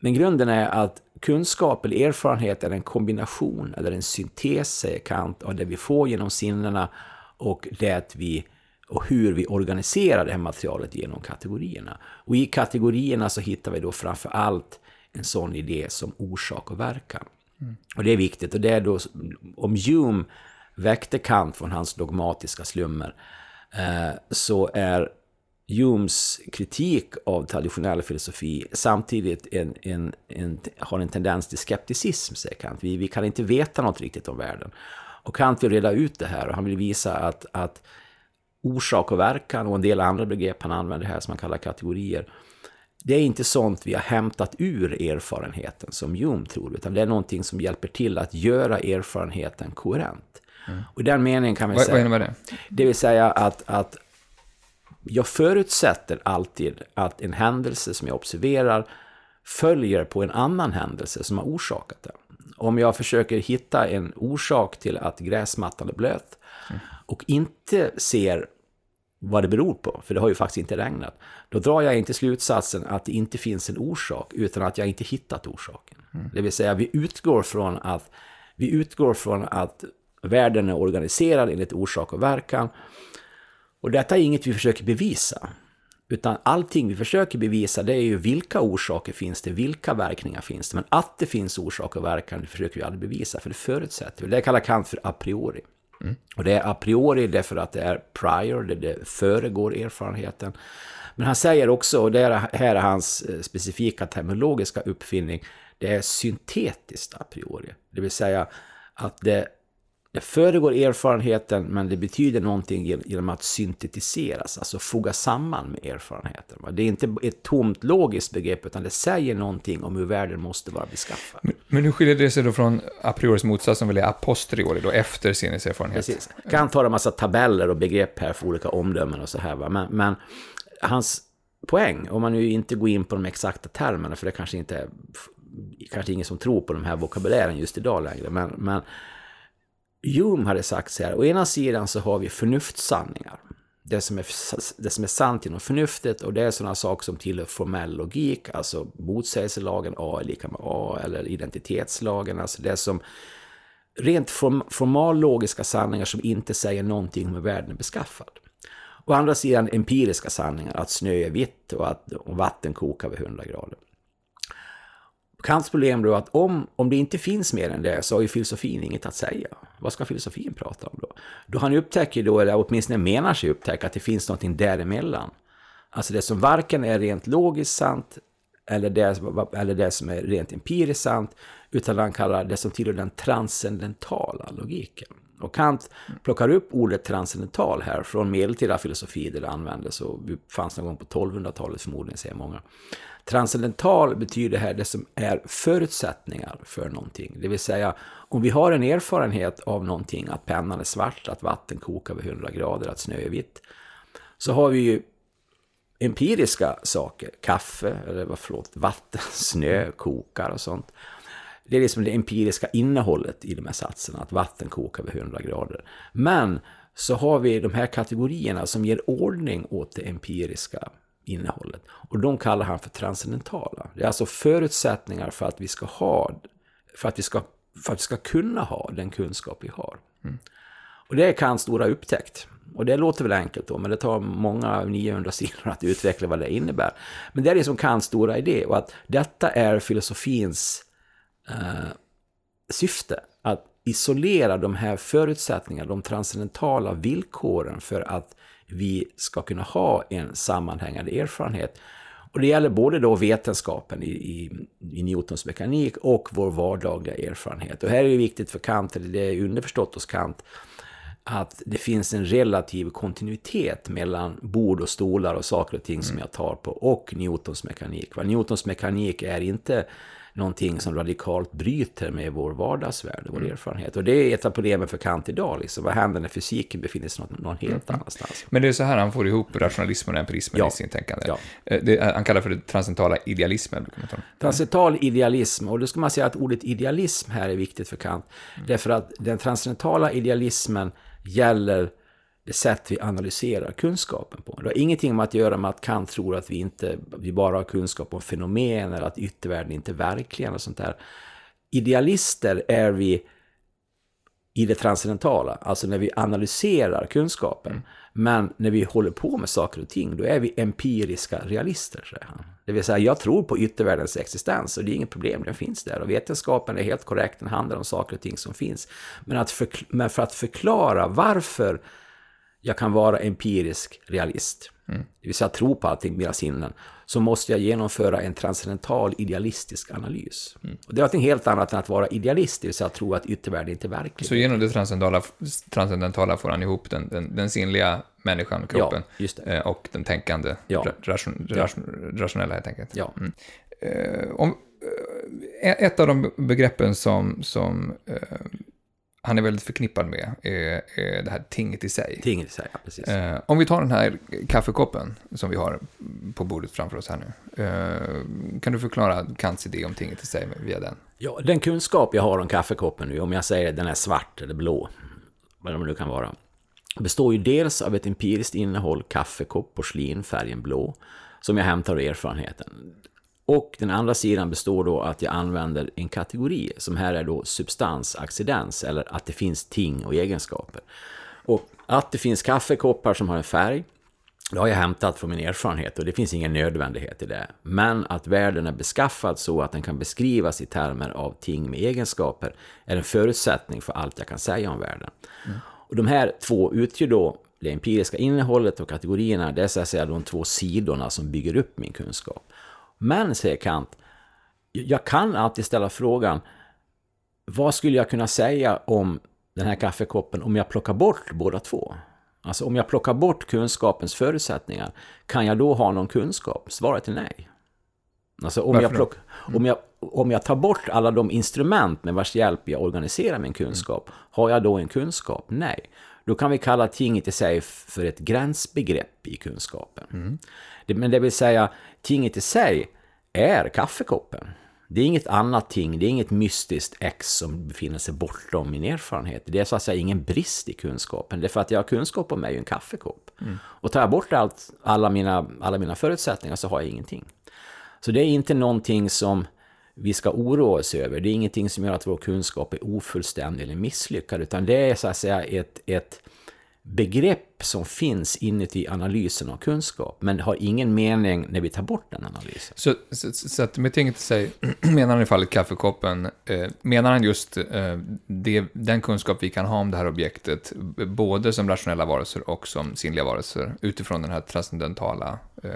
S2: men grunden är att kunskap eller erfarenhet är en kombination eller en syntes, säger Kant, av det vi får genom sinnena och det vi och hur vi organiserar det här materialet genom kategorierna. Och i kategorierna så hittar vi då framför allt en sån idé som orsak och verkan. Mm. Och det är viktigt. Och det är då, om Hume väckte Kant från hans dogmatiska slummer, eh, så är Humes kritik av traditionell filosofi samtidigt en, en, en, har en tendens till skepticism, säger Kant. Vi, vi kan inte veta något riktigt om världen. Och Kant vill reda ut det här och han vill visa att, att orsak och verkan och en del andra begrepp han använder här som han kallar kategorier, det är inte sånt vi har hämtat ur erfarenheten som Hume tror, utan det är någonting som hjälper till att göra erfarenheten koherent. Mm. Och i den meningen kan vi
S1: vad,
S2: säga...
S1: Vad innebär det?
S2: Det vill säga att, att jag förutsätter alltid att en händelse som jag observerar följer på en annan händelse som har orsakat den. Om jag försöker hitta en orsak till att gräsmattan är blöt och inte ser vad det beror på, för det har ju faktiskt inte regnat, då drar jag inte slutsatsen att det inte finns en orsak, utan att jag inte hittat orsaken. Mm. Det vill säga, vi utgår från att, vi utgår från att världen är organiserad enligt orsak och verkan, och detta är inget vi försöker bevisa. Utan allting vi försöker bevisa det är ju vilka orsaker finns det, vilka verkningar finns det. Men att det finns orsak och verkan det försöker vi aldrig bevisa, för det förutsätter vi. Det kallar Kant för a priori. Mm. Och det är a priori därför att det är prior, det, det föregår erfarenheten. Men han säger också, och det är, här är hans eh, specifika terminologiska uppfinning, det är syntetiskt a priori. Det vill säga att det det föregår erfarenheten, men det betyder någonting genom att syntetiseras, alltså foga samman med erfarenheten. Det är inte ett tomt logiskt begrepp, utan det säger någonting om hur världen måste vara beskaffad.
S1: Men, men hur skiljer det sig då från a prioris motsats, som väl är a posteriori, då efter sinneserfarenhet?
S2: Precis. Kan ta en massa tabeller och begrepp här för olika omdömen och så här, va? Men, men hans poäng, om man nu inte går in på de exakta termerna, för det kanske inte är kanske ingen som tror på de här vokabulären just idag längre, men, men Hume hade sagt så här, å ena sidan så har vi förnuftssanningar. Det som, är, det som är sant inom förnuftet och det är sådana saker som tillhör formell logik, alltså motsägelselagen A är lika med A eller identitetslagen, alltså det som rent form, formallogiska sanningar som inte säger någonting om hur världen är beskaffad. Å andra sidan empiriska sanningar, att snö är vitt och att och vatten kokar vid 100 grader. Kants problem då är att om, om det inte finns mer än det så har ju filosofin inget att säga. Vad ska filosofin prata om då? Då han upptäcker då, eller åtminstone menar sig upptäcka, att det finns någonting däremellan. Alltså det som varken är rent logiskt sant eller det, eller det som är rent empiriskt sant, utan han kallar det som tillhör den transcendentala logiken. Och Kant plockar upp ordet transcendental här från medeltida filosofi där det användes och fanns någon gång på 1200-talet förmodligen, säger många. Transcendental betyder här det som är förutsättningar för någonting. Det vill säga, om vi har en erfarenhet av någonting, att pennan är svart, att vatten kokar vid 100 grader, att snö är vitt, så har vi ju empiriska saker, kaffe, eller vad förlåt, vatten, snö, kokar och sånt. Det är liksom det empiriska innehållet i de här satserna, att vatten kokar vid 100 grader. Men så har vi de här kategorierna som ger ordning åt det empiriska innehållet. Och de kallar han för transcendentala. Det är alltså förutsättningar för att vi ska ha, för att vi ska, för att vi ska kunna ha den kunskap vi har. Mm. Och det är Kants stora upptäckt. Och det låter väl enkelt då, men det tar många 900 sidor att utveckla vad det innebär. Men det är liksom Kants stora idé och att detta är filosofins eh, syfte. Att isolera de här förutsättningarna, de transcendentala villkoren för att vi ska kunna ha en sammanhängande erfarenhet. Och det gäller både då vetenskapen i, i, i Newtons mekanik och vår vardagliga erfarenhet. Och här är det viktigt för Kant, eller det är underförstått hos Kant, att det finns en relativ kontinuitet mellan bord och stolar och saker och ting mm. som jag tar på och Newtons mekanik. Va? Newtons mekanik är inte någonting som radikalt bryter med vår vardagsvärld och vår mm. erfarenhet. Och det är ett av problemen för Kant idag. Liksom. Vad händer när fysiken befinner sig någon, någon helt mm. annanstans?
S1: Men det är så här han får ihop rationalismen och empirismen ja. i sin tänkande. Ja. Eh, det, han kallar för det transcendentala idealismen.
S2: Transcendental idealism, och då ska man säga att ordet idealism här är viktigt för Kant. Mm. Därför att den transcendentala idealismen gäller det sätt vi analyserar kunskapen på. Det har ingenting med att göra med att Kant tror att vi, inte, vi bara har kunskap om fenomen eller att yttervärlden inte är verklig och sånt där. Idealister är vi i det transcendentala, alltså när vi analyserar kunskapen. Mm. Men när vi håller på med saker och ting, då är vi empiriska realister, säger han. Det vill säga, jag tror på yttervärldens existens och det är inget problem, den finns där. Och vetenskapen är helt korrekt, den handlar om saker och ting som finns. Men, att men för att förklara varför jag kan vara empirisk realist, mm. det vill säga tro på allting med sinnen, så måste jag genomföra en transcendental idealistisk analys. Mm. Och det är något helt annat än att vara idealist, det vill säga att tro att yttervärlden inte är verklig.
S1: Så genom det transcendentala, transcendentala får han ihop den, den, den sinnliga människan, kroppen, ja, eh, och den tänkande, ja. ration, ration, rationella helt enkelt. Ja. Mm. Eh, om, eh, ett av de begreppen som, som eh, han är väldigt förknippad med är, det här tinget i sig.
S2: Tinget i sig, ja, precis.
S1: Eh, om vi tar den här kaffekoppen som vi har på bordet framför oss här nu. Eh, kan du förklara Kants idé om tinget i sig via den?
S2: Ja, den kunskap jag har om kaffekoppen nu, om jag säger att den är svart eller blå, vad det nu kan vara, består ju dels av ett empiriskt innehåll, kaffekopp, porslin, färgen blå, som jag hämtar ur erfarenheten. Och den andra sidan består då att jag använder en kategori som här är då substans, accidens eller att det finns ting och egenskaper. Och att det finns kaffekoppar som har en färg, det har jag hämtat från min erfarenhet och det finns ingen nödvändighet i det. Men att världen är beskaffad så att den kan beskrivas i termer av ting med egenskaper är en förutsättning för allt jag kan säga om världen. Mm. Och de här två utgör då det empiriska innehållet och kategorierna, det är så att säga de två sidorna som bygger upp min kunskap. Men, säger Kant, jag kan alltid ställa frågan, vad skulle jag kunna säga om den här kaffekoppen om jag plockar bort båda två? Alltså om jag plockar bort kunskapens förutsättningar, kan jag då ha någon kunskap? Svaret är nej. Alltså om jag, plock, mm. om, jag, om jag tar bort alla de instrument med vars hjälp jag organiserar min kunskap, mm. har jag då en kunskap? Nej. Då kan vi kalla tinget i sig för ett gränsbegrepp i kunskapen. Mm. Men det vill säga, tinget i sig är kaffekoppen. Det är inget annat ting, det är inget mystiskt X som befinner sig bortom min erfarenhet. Det är så att säga ingen brist i kunskapen. Det är för att jag har kunskap om mig en kaffekopp. Mm. Och tar jag bort allt, alla, mina, alla mina förutsättningar så har jag ingenting. Så det är inte någonting som vi ska oroa oss över. Det är ingenting som gör att vår kunskap är ofullständig eller misslyckad, utan det är så att säga ett, ett begrepp som finns inuti analysen av kunskap, men har ingen mening när vi tar bort den analysen.
S1: Så, så, så att med tinget sig, menar han i fallet kaffekoppen, eh, menar han just eh, det, den kunskap vi kan ha om det här objektet, både som rationella varelser och som sinnliga varelser, utifrån den här transcendentala eh,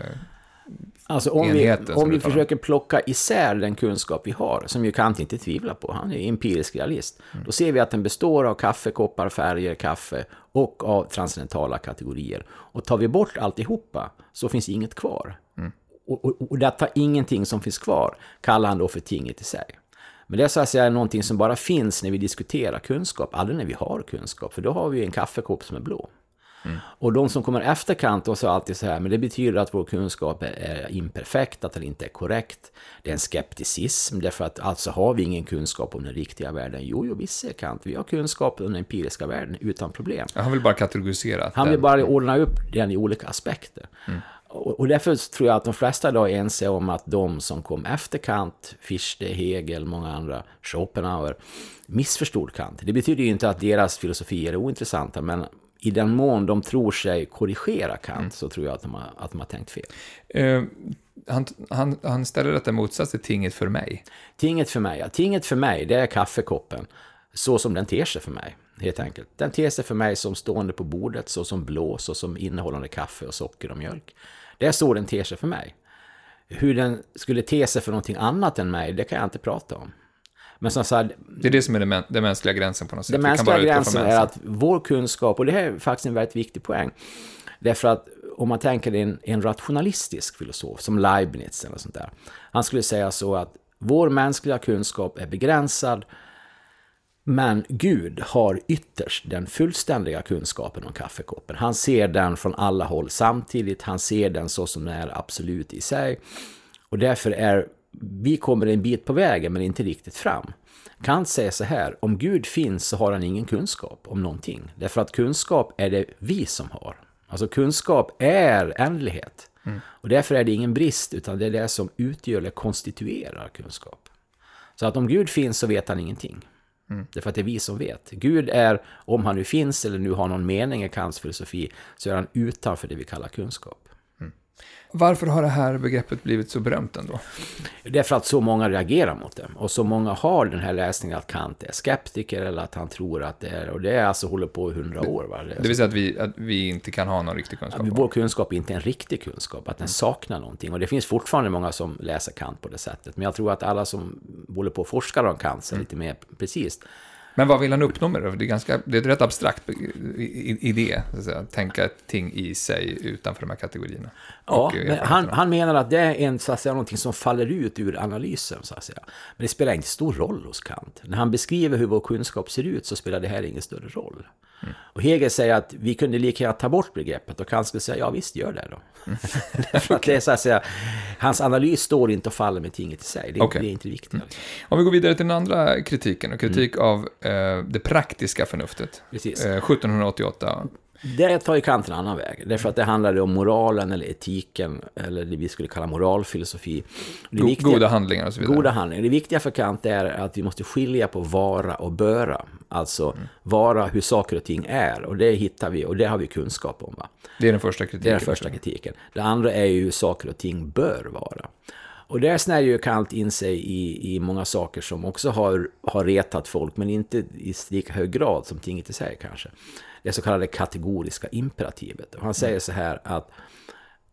S2: Alltså om vi, om vi försöker plocka isär den kunskap vi har, som ju Kant inte tvivlar på, han är empirisk realist, mm. då ser vi att den består av kaffekoppar, färger, kaffe och av transcendentala kategorier. Och tar vi bort alltihopa så finns inget kvar. Mm. Och, och, och detta ingenting som finns kvar kallar han då för tinget i sig. Men det är så att säga någonting som bara finns när vi diskuterar kunskap, aldrig när vi har kunskap, för då har vi en kaffekopp som är blå. Mm. Och de som kommer efter Kant och sa alltid så här, men det betyder att vår kunskap är imperfekt, att den inte är korrekt. Det är en skepticism, därför att alltså har vi ingen kunskap om den riktiga världen. Jo, jo, visst säger Kant, vi har kunskap om den empiriska världen utan problem.
S1: Han vill bara kategorisera.
S2: Han vill bara ordna upp den i olika aspekter. Mm. Och därför tror jag att de flesta idag är ense om att de som kom efter Kant, Fichte, Hegel, många andra, Schopenhauer, missförstod Kant. Det betyder ju inte att deras filosofier är ointressanta, men i den mån de tror sig korrigera Kant mm. så tror jag att de har, att de har tänkt fel.
S1: Uh, han, han, han ställer detta motsats till tinget för mig.
S2: Tinget för mig, ja. Tinget för mig, det är kaffekoppen. Så som den ter sig för mig, helt enkelt. Den ter sig för mig som stående på bordet, så som blå, så som innehållande kaffe och socker och mjölk. Det är så den ter sig för mig. Hur den skulle te sig för någonting annat än mig, det kan jag inte prata om.
S1: Men som sagt, det är det som är den, den mänskliga gränsen på något sätt.
S2: Den mänskliga gränsen är att vår kunskap, och det här är faktiskt en väldigt viktig poäng, därför att om man tänker en, en rationalistisk filosof som Leibniz eller sånt där, han skulle säga så att Vår mänskliga kunskap är begränsad, men Gud har ytterst den fullständiga kunskapen om kaffekoppen. Han ser den från alla håll samtidigt, han ser den så som den är absolut i sig. Och därför är vi kommer en bit på vägen men inte riktigt fram. Kant säger så här, om Gud finns så har han ingen kunskap om någonting. Därför att kunskap är det vi som har. Alltså kunskap är ändlighet. Mm. Och därför är det ingen brist, utan det är det som utgör eller konstituerar kunskap. Så att om Gud finns så vet han ingenting. Mm. Därför att det är vi som vet. Gud är, om han nu finns eller nu har någon mening i Kants filosofi, så är han utanför det vi kallar kunskap.
S1: Varför har det här begreppet blivit så berömt ändå?
S2: Det är för att så många reagerar mot det. Och så många har den här läsningen att Kant är skeptiker eller att han tror att det är... Och det är alltså håller på i hundra år. Va?
S1: Det, det vill säga att vi, att vi inte kan ha någon riktig kunskap?
S2: Att vår kunskap är inte en riktig kunskap, att den mm. saknar någonting. Och det finns fortfarande många som läser Kant på det sättet. Men jag tror att alla som håller på och forskar om Kant ser mm. lite mer precis
S1: men vad vill han uppnå med det? Det är, ganska, det är ett rätt abstrakt idé, att tänka ett ting i sig utanför de här kategorierna.
S2: Ja, men han, han menar att det är en, så att säga, någonting som faller ut ur analysen. Så att säga. Men det spelar inte stor roll hos Kant. När han beskriver hur vår kunskap ser ut så spelar det här ingen större roll. Mm. Och Hegel säger att vi kunde lika gärna ta bort begreppet och Kant skulle säga ja visst gör det då. Mm. För att det är så att säga, hans analys står inte och faller med tinget i sig. Det, okay. det är inte viktigt. Mm.
S1: Om vi går vidare till den andra kritiken, och kritik mm. av eh, det praktiska förnuftet.
S2: Precis.
S1: Eh, 1788.
S2: Det tar ju Kant en annan väg. Därför att det handlar om moralen eller etiken, eller det vi skulle kalla moralfilosofi.
S1: Det viktiga, goda handlingar och så vidare.
S2: Goda handlingar. Det viktiga för Kant är att vi måste skilja på vara och böra. Alltså mm. vara hur saker och ting är. Och det hittar vi, och det har vi kunskap om. Va?
S1: Det är den första kritiken.
S2: Det är den första kritiken. Det andra är ju hur saker och ting bör vara. Och där snärjer ju Kant in sig i, i många saker som också har, har retat folk, men inte i lika hög grad som tinget i sig kanske det så kallade kategoriska imperativet. Och han säger så här att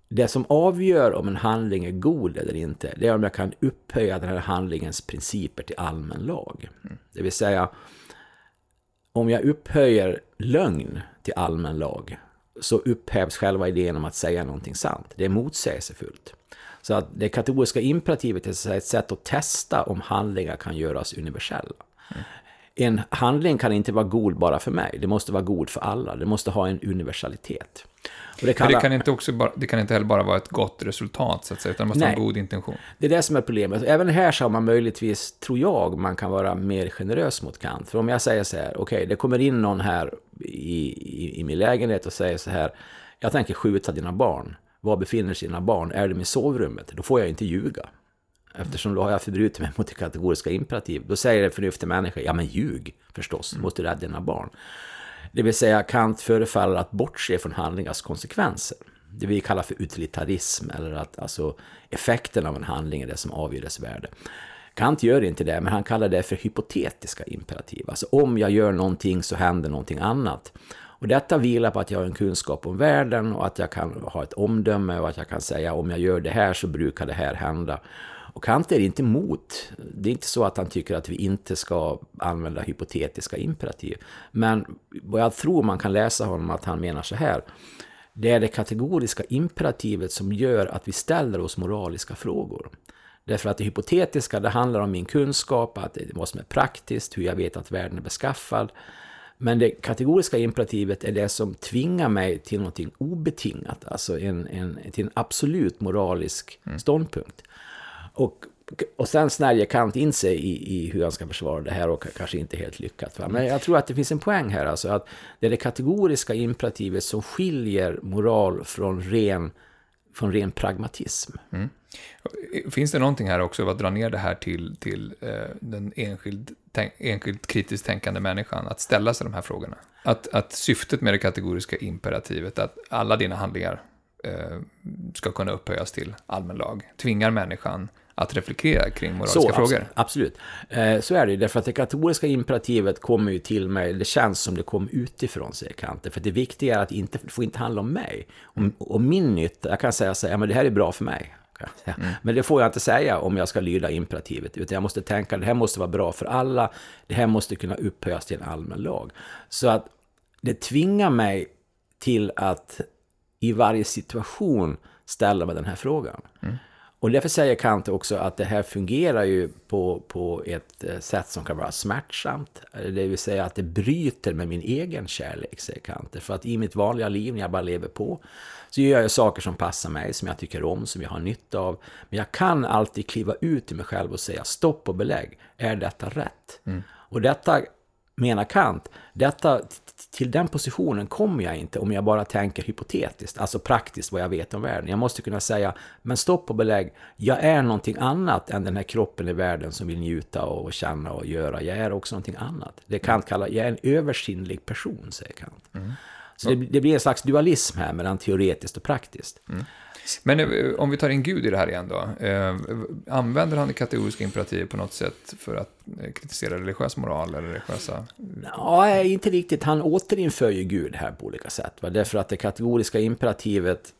S2: det som avgör om en handling är god eller inte, det är om jag kan upphöja den här handlingens principer till allmän lag. Det vill säga, om jag upphöjer lögn till allmän lag, så upphävs själva idén om att säga någonting sant. Det är motsägelsefullt. Så att det kategoriska imperativet är ett sätt att testa om handlingar kan göras universella. Mm en handling kan inte vara god bara för mig. Det måste vara god för alla. Det måste ha en universalitet.
S1: Och det, Men det, kan inte också bara, det kan inte heller bara vara ett gott resultat, så att säga, utan det måste Nej, ha en god intention.
S2: Det är det som är problemet. Även här så har man möjligtvis, tror jag, man kan vara mer generös mot Kant. För om jag säger så här, okej, okay, det kommer in någon här i, i, i min lägenhet och säger så här, jag tänker skjuta dina barn. Var befinner sig dina barn? Är de i sovrummet? Då får jag inte ljuga. Eftersom då har jag förbrutit mig mot det kategoriska imperativ. Då säger en förnuftig människa, ja men ljug förstås, mm. måste rädda dina barn. Det vill säga Kant förefaller att bortse från handlingars konsekvenser. Det vi kallar för utilitarism, eller att alltså, effekten av en handling är det som avgör dess värde. Kant gör inte det, men han kallar det för hypotetiska imperativ. Alltså om jag gör någonting så händer någonting annat. Och detta vilar på att jag har en kunskap om världen och att jag kan ha ett omdöme och att jag kan säga om jag gör det här så brukar det här hända. Och Kant är inte emot. Det är inte så att han tycker att vi inte ska använda hypotetiska imperativ. Men vad jag tror man kan läsa honom att han menar så här. Det är det kategoriska imperativet som gör att vi ställer oss moraliska frågor. Därför att det hypotetiska, det handlar om min kunskap, att det vad som är praktiskt, hur jag vet att världen är beskaffad. Men det kategoriska imperativet är det som tvingar mig till någonting obetingat, alltså en, en, till en absolut moralisk mm. ståndpunkt. Och, och sen snärjer Kant in sig i, i hur han ska försvara det här och kanske inte helt lyckat. Va? Men jag tror att det finns en poäng här, alltså att det är det kategoriska imperativet som skiljer moral från ren, från ren pragmatism. Mm.
S1: Finns det någonting här också, att dra ner det här till, till eh, den enskild, tänk, enskilt kritiskt tänkande människan, att ställa sig de här frågorna? Att, att syftet med det kategoriska imperativet, att alla dina handlingar eh, ska kunna upphöjas till allmän lag, tvingar människan att reflektera kring moraliska så, frågor.
S2: Absolut. Eh, så är det ju, därför att det katolska imperativet kommer ju till mig, det känns som det kom utifrån, säger Kant. För det viktiga är att inte, det får inte handla om mig. Om, om min nytta, jag kan säga så här, men det här är bra för mig. Mm. Men det får jag inte säga om jag ska lyda imperativet, utan jag måste tänka att det här måste vara bra för alla, det här måste kunna upphöjas till en allmän lag. Så att det tvingar mig till att i varje situation ställa mig den här frågan. Mm. Och därför säger Kant också att det här fungerar ju på, på ett eh, sätt som kan vara smärtsamt. Det vill säga att det bryter med min egen kärlek, säger Kant. För att i mitt vanliga liv, när jag bara lever på, så gör jag saker som passar mig, som jag tycker om, som jag har nytta av. Men jag kan alltid kliva ut i mig själv och säga stopp och belägg. Är detta rätt? Mm. Och detta menar Kant, detta, till den positionen kommer jag inte om jag bara tänker hypotetiskt, alltså praktiskt vad jag vet om världen. Jag måste kunna säga, men stopp och belägg, jag är någonting annat än den här kroppen i världen som vill njuta och känna och göra. Jag är också någonting annat. Det Kant kallar, jag är en översinnlig person, säger Kant. Mm. Så det, det, blir en slags dualism här mellan teoretiskt och praktiskt. Mm.
S1: Men eh, om vi tar in Gud i det här igen då. Eh, använder han det kategoriska imperativet på något sätt för att eh, kritisera religiös moral eller religiösa...
S2: Ja, inte riktigt. Han återinför ju Gud här på olika sätt. Va? Därför att det kategoriska imperativet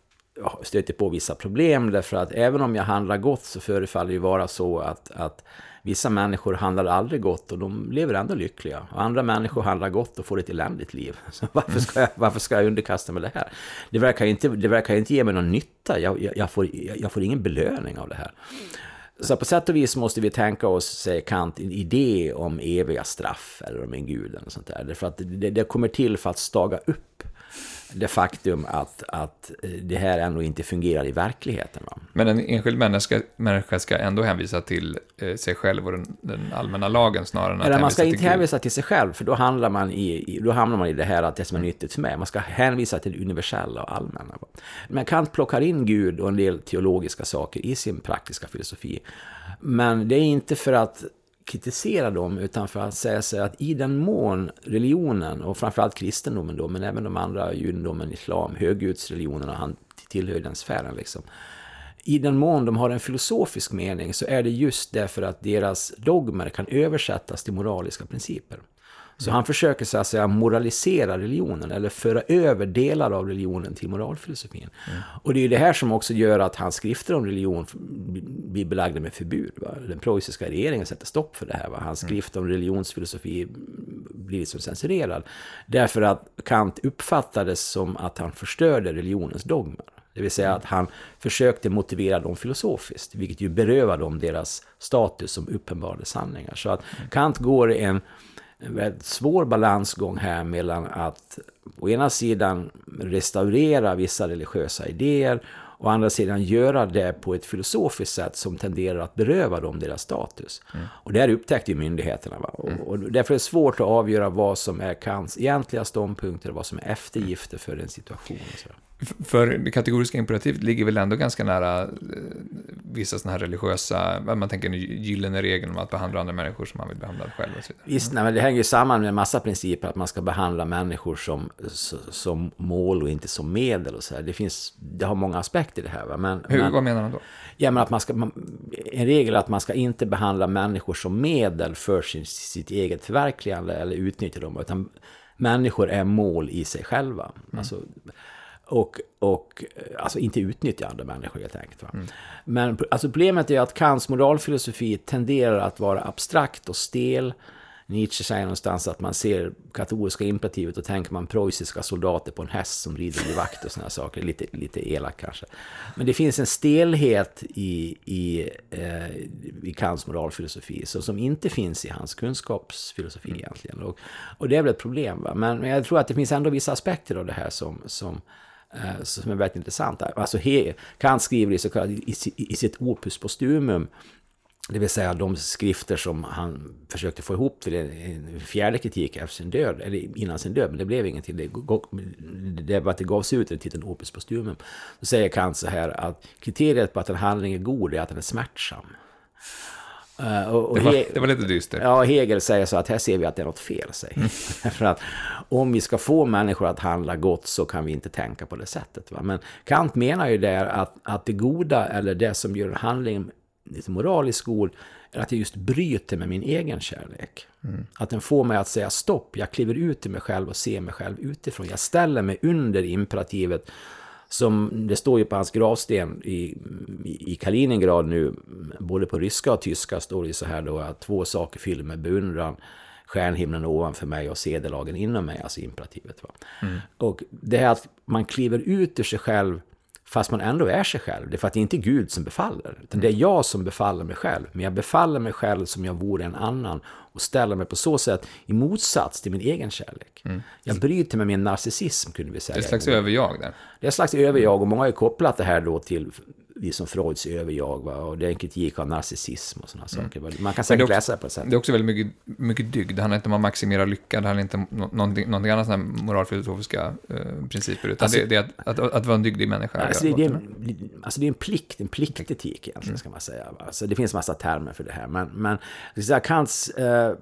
S2: stöter på vissa problem. Därför att även om jag handlar gott så förefaller det ju vara så att, att Vissa människor handlar aldrig gott och de lever ändå lyckliga. Och andra människor handlar gott och får ett eländigt liv. Så varför ska jag, varför ska jag underkasta mig det här? Det verkar inte, det verkar inte ge mig någon nytta. Jag, jag, jag får, jag får ingen belöning av det här. Så på sätt och vis måste vi tänka oss, säger Kant, en idé om eviga straff eller om en gud eller sånt där. Därför att det, det kommer till för att staga upp det faktum att, att eh, det här ändå inte fungerar i verkligheten. Va?
S1: Men en enskild människa, människa ska ändå hänvisa till eh, sig själv och den, den allmänna lagen snarare än att
S2: Eller man ska inte hänvisa till sig själv, för då, handlar man i, då hamnar man i det här att det som är nyttigt för mig. Man ska hänvisa till det universella och allmänna. Va? Men Kant plockar in Gud och en del teologiska saker i sin praktiska filosofi. Men det är inte för att kritisera dem, utan för att säga sig att i den mån religionen, och framförallt kristendomen då, men även de andra, judendomen, islam, höggudsreligionerna, han tillhör den sfären liksom. I den mån de har en filosofisk mening så är det just därför att deras dogmer kan översättas till moraliska principer. Så han försöker så att säga moralisera religionen eller föra över delar av religionen till moralfilosofin. Mm. Och det är ju det här som också gör att hans skrifter om religion blir belagda med förbud. Va? Den preussiska regeringen sätter stopp för det här. Va? Hans mm. skrift om religionsfilosofi blir liksom censurerad. Därför att Kant uppfattades som att han förstörde religionens dogmer. Det vill säga att han försökte motivera dem filosofiskt, vilket ju berövar dem deras status som uppenbarade sanningar. Så att mm. Kant går en en väldigt svår balansgång här mellan att å ena sidan restaurera vissa religiösa idéer och å andra sidan göra det på ett filosofiskt sätt som tenderar att beröva dem deras status. Mm. Och det här upptäckte ju myndigheterna. Va? Och, mm. och därför är det svårt att avgöra vad som är Kants egentliga ståndpunkter och vad som är eftergifter för en situation.
S1: För det kategoriska imperativet ligger väl ändå ganska nära eh, vissa sådana här religiösa, man tänker en gyllene regeln om att behandla andra människor som man vill behandla själv. Och så
S2: Visst, nej, men det hänger samman med en massa principer att man ska behandla människor som, som mål och inte som medel och så här. Det, finns, det har många aspekter det här. Va? Men,
S1: Hur,
S2: men,
S1: vad menar man då?
S2: Ja, men att man ska, en regel är att man ska inte behandla människor som medel för sin, sitt eget förverkligande eller utnyttja dem, utan människor är mål i sig själva. Mm. Alltså, och, och alltså inte utnyttja andra människor helt enkelt. Mm. Men alltså problemet är att Kants moralfilosofi tenderar att vara abstrakt och stel. Nietzsche säger någonstans att man ser katolska imperativet och tänker man preussiska soldater på en häst som rider i vakt och sådana saker. Lite, lite elak kanske. Men det finns en stelhet i, i, eh, i Kants moralfilosofi så, som inte finns i hans kunskapsfilosofi mm. egentligen. Och, och det är väl ett problem. Va? Men, men jag tror att det finns ändå vissa aspekter av det här som, som Eh, Eh, som är väldigt intressant. Alltså Kant skriver i, så kallad, i, i sitt opus postumum, det vill säga de skrifter som han försökte få ihop till en, en fjärde kritik efter sin död, eller innan sin död, men det blev ingenting. Det, det var att det gavs ut under titeln opus postumum. Då säger Kant så här att kriteriet på att en handling är god är att den är smärtsam.
S1: Uh, och, och det, var, det, var, lite dystert.
S2: Ja, Hegel säger så att här ser vi att det är något fel. Säger. Mm. För att om vi ska få människor att handla gott så kan vi inte tänka på det sättet. Va? Men Kant menar ju där att, att det goda eller det som gör en handling lite moraliskt god är att jag just bryter med min egen kärlek. Mm. Att den får mig att säga stopp, jag kliver ut i mig själv och ser mig själv utifrån. Jag ställer mig under imperativet som det står ju på hans gravsten i, i Kaliningrad nu, både på ryska och tyska står det så här då att två saker fyller med beundran. Stjärnhimlen ovanför mig och sedelagen inom mig, alltså imperativet. Va? Mm. Och det här att man kliver ut ur sig själv Fast man ändå är sig själv. Det är för att det är inte Gud som befaller. Utan det är jag som befaller mig själv. Men jag befaller mig själv som jag vore en annan. Och ställer mig på så sätt i motsats till min egen kärlek. Mm. Jag bryter med min narcissism kunde vi säga.
S1: Det är ett slags överjag där.
S2: Det är ett slags överjag. Och många har ju kopplat det här då till vi som Freuds överjag. Va? Och det är en kritik av narcissism och sådana mm. saker. Man kan säkert också, läsa det på ett sätt.
S1: Det är också väldigt mycket, mycket dygd. Det handlar inte om att maximera lycka. Det handlar inte om någonting, någonting annat sådana moralfilosofiska eh, principer. Utan alltså, det, det, är att, att, att, vara en dygdig människa.
S2: Alltså det, det, är, alltså det är en plikt, en pliktetik egentligen, mm. ska man säga. Alltså det finns massa termer för det här. Men, men Kants eh,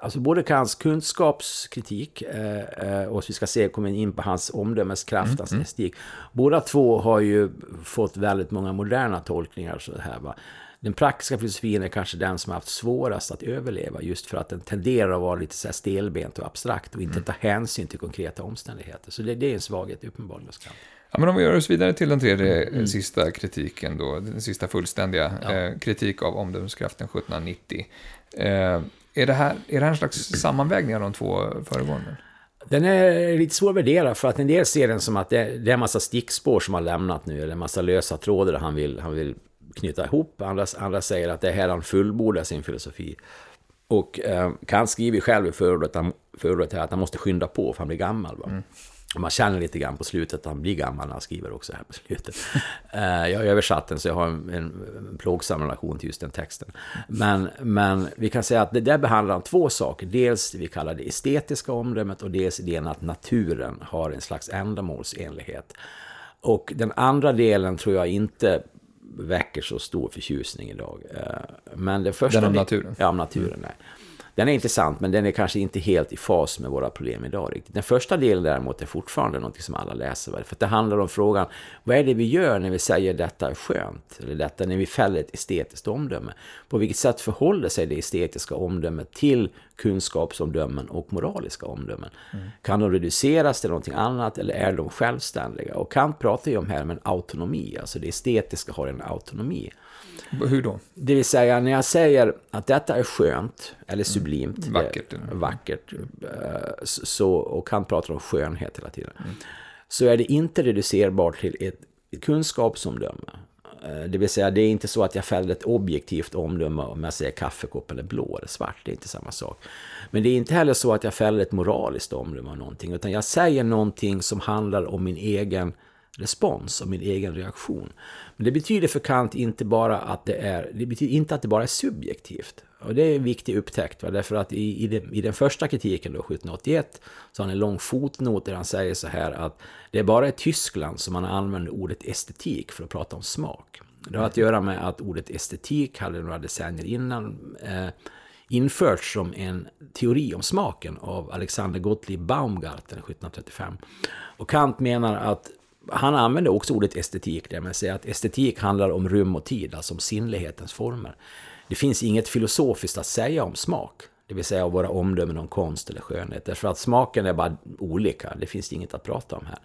S2: Alltså både Kants kunskapskritik eh, eh, och vi ska se, kommer in på hans omdömeskraft, mm, hans mm. estetik. Båda två har ju fått väldigt många moderna tolkningar. Så här, va? Den praktiska filosofin är kanske den som har haft svårast att överleva just för att den tenderar att vara lite så stelbent och abstrakt och inte mm. ta hänsyn till konkreta omständigheter. Så det, det är en svaghet uppenbarligen.
S1: Ja, men om vi gör oss vidare till den tredje mm. sista kritiken då, den sista fullständiga ja. eh, kritik av omdömeskraften 1790. Eh, är det här, är det här en slags sammanvägning av de två föregående?
S2: Den är lite svår att värdera för att en del ser den som att det, det är en massa stickspår som har lämnat nu, eller en massa lösa trådar han vill, han vill knyta ihop. Andra, andra säger att det är här han fullbordar sin filosofi. Och eh, Kant skriver själv i förordet, att han måste skynda på för han blir gammal. Va? Mm. Man känner lite grann på slutet att han blir gammal när han skriver också här på slutet. Eh, jag har översatt den så jag har en, en plågsam relation till just den texten. Men, men vi kan säga att det där behandlar om två saker. Dels det vi kallar det estetiska omdömet och dels idén att naturen har en slags ändamålsenlighet. Och den andra delen tror jag inte väcker så stor förtjusning idag. Eh, men det första...
S1: Den om naturen?
S2: Ja, om naturen. Nej. Den är intressant, men den är kanske inte helt i fas med våra problem idag. Riktigt. Den första delen däremot är fortfarande något som alla läser. För det handlar om frågan, vad är det vi gör när vi säger detta är skönt? Eller detta när vi fäller ett estetiskt omdöme? På vilket sätt förhåller sig det estetiska omdömet till kunskapsomdömen och moraliska omdömen? Mm. Kan de reduceras till någonting annat eller är de självständiga? Och Kant pratar ju om här om en autonomi, alltså det estetiska har en autonomi.
S1: Hur då?
S2: Det vill säga, när jag säger att detta är skönt eller sublimt,
S1: mm. vackert,
S2: är, vackert eh, så, och han pratar om skönhet hela tiden, mm. så är det inte reducerbart till ett, ett kunskapsomdöme. Eh, det vill säga, det är inte så att jag fäller ett objektivt omdöme om jag säger kaffekoppen är blå eller svart. Det är inte samma sak. Men det är inte heller så att jag fäller ett moraliskt omdöme om någonting. Utan jag säger någonting som handlar om min egen respons och min egen reaktion. Men det betyder för Kant inte bara att det är, det betyder inte att det bara är subjektivt. Och det är en viktig upptäckt, va? därför att i, i, den, i den första kritiken då, 1781, så har han en lång fotnot där han säger så här att det är bara i Tyskland som man använder ordet estetik för att prata om smak. Det har att göra med att ordet estetik hade några decennier innan eh, införts som en teori om smaken av Alexander Gottlieb Baumgarten 1735. Och Kant menar att han använder också ordet estetik, där man säger att estetik handlar om rum och tid, alltså om sinnlighetens former. Det finns inget filosofiskt att säga om smak, det vill säga våra omdömen om konst eller skönhet, därför att smaken är bara olika, det finns inget att prata om här.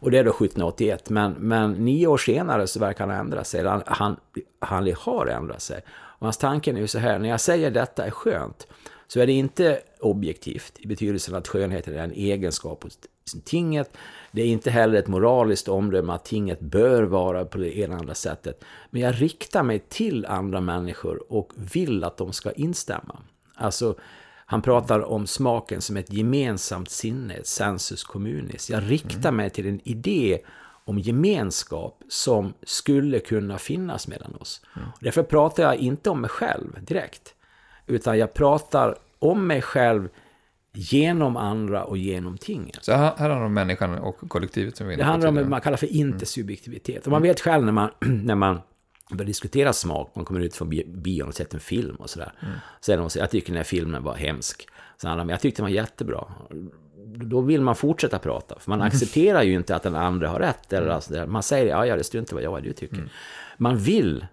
S2: Och det är då 1781, men, men nio år senare så verkar han ändra sig, han, han, han har ändrat sig. Och hans tanke är ju så här, när jag säger detta är skönt, så är det inte objektivt i betydelsen att skönheten är en egenskap hos tinget. Det är inte heller ett moraliskt omdöme att tinget bör vara på det ena eller andra sättet. Men jag riktar mig till andra människor och vill att de ska instämma. Alltså, han pratar om smaken som ett gemensamt sinne, ett sensus communis. Jag riktar mig till en idé om gemenskap som skulle kunna finnas mellan oss. Mm. Därför pratar jag inte om mig själv direkt, utan jag pratar om mig själv genom andra och genom tinget.
S1: Så här, handlar det om människan och kollektivet som vi
S2: Det handlar om vad man kallar för intersubjektivitet. Och man vet själv när man, när man börjar diskutera smak, man kommer ut från bion och sett en film och sådär. Mm. Så är det någon säger, jag tycker den här filmen var hemsk. Så handlar det jag tyckte den var jättebra. Då vill man fortsätta prata, för man accepterar ju inte att den andra har rätt. Eller alltså, man säger, ja, ja, det struntar vad jag vad du tycker. Mm. Man vill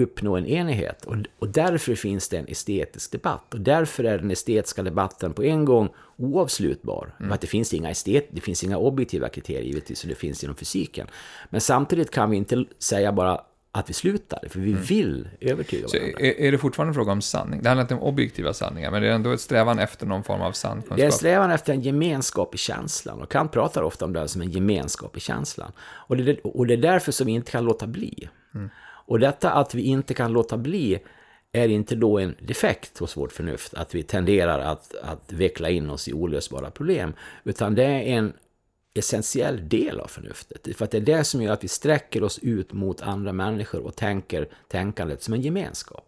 S2: uppnå en enighet. Och, och därför finns det en estetisk debatt. Och därför är den estetiska debatten på en gång oavslutbar. Mm. Att det finns inga estet, det finns inga objektiva kriterier givetvis, och det finns inom fysiken. Men samtidigt kan vi inte säga bara att vi slutar, för vi mm. vill övertyga
S1: varandra. Så är, är det fortfarande en fråga om sanning? Det handlar inte om objektiva sanningar, men det är ändå ett strävan efter någon form av sann kunskap?
S2: Det är en strävan efter en gemenskap i känslan, och Kant pratar ofta om det som en gemenskap i känslan. Och det, och det är därför som vi inte kan låta bli. Mm. Och detta att vi inte kan låta bli är inte då en defekt hos vårt förnuft, att vi tenderar att, att veckla in oss i olösbara problem, utan det är en essentiell del av förnuftet. För att det är det som gör att vi sträcker oss ut mot andra människor och tänker tänkandet som en gemenskap.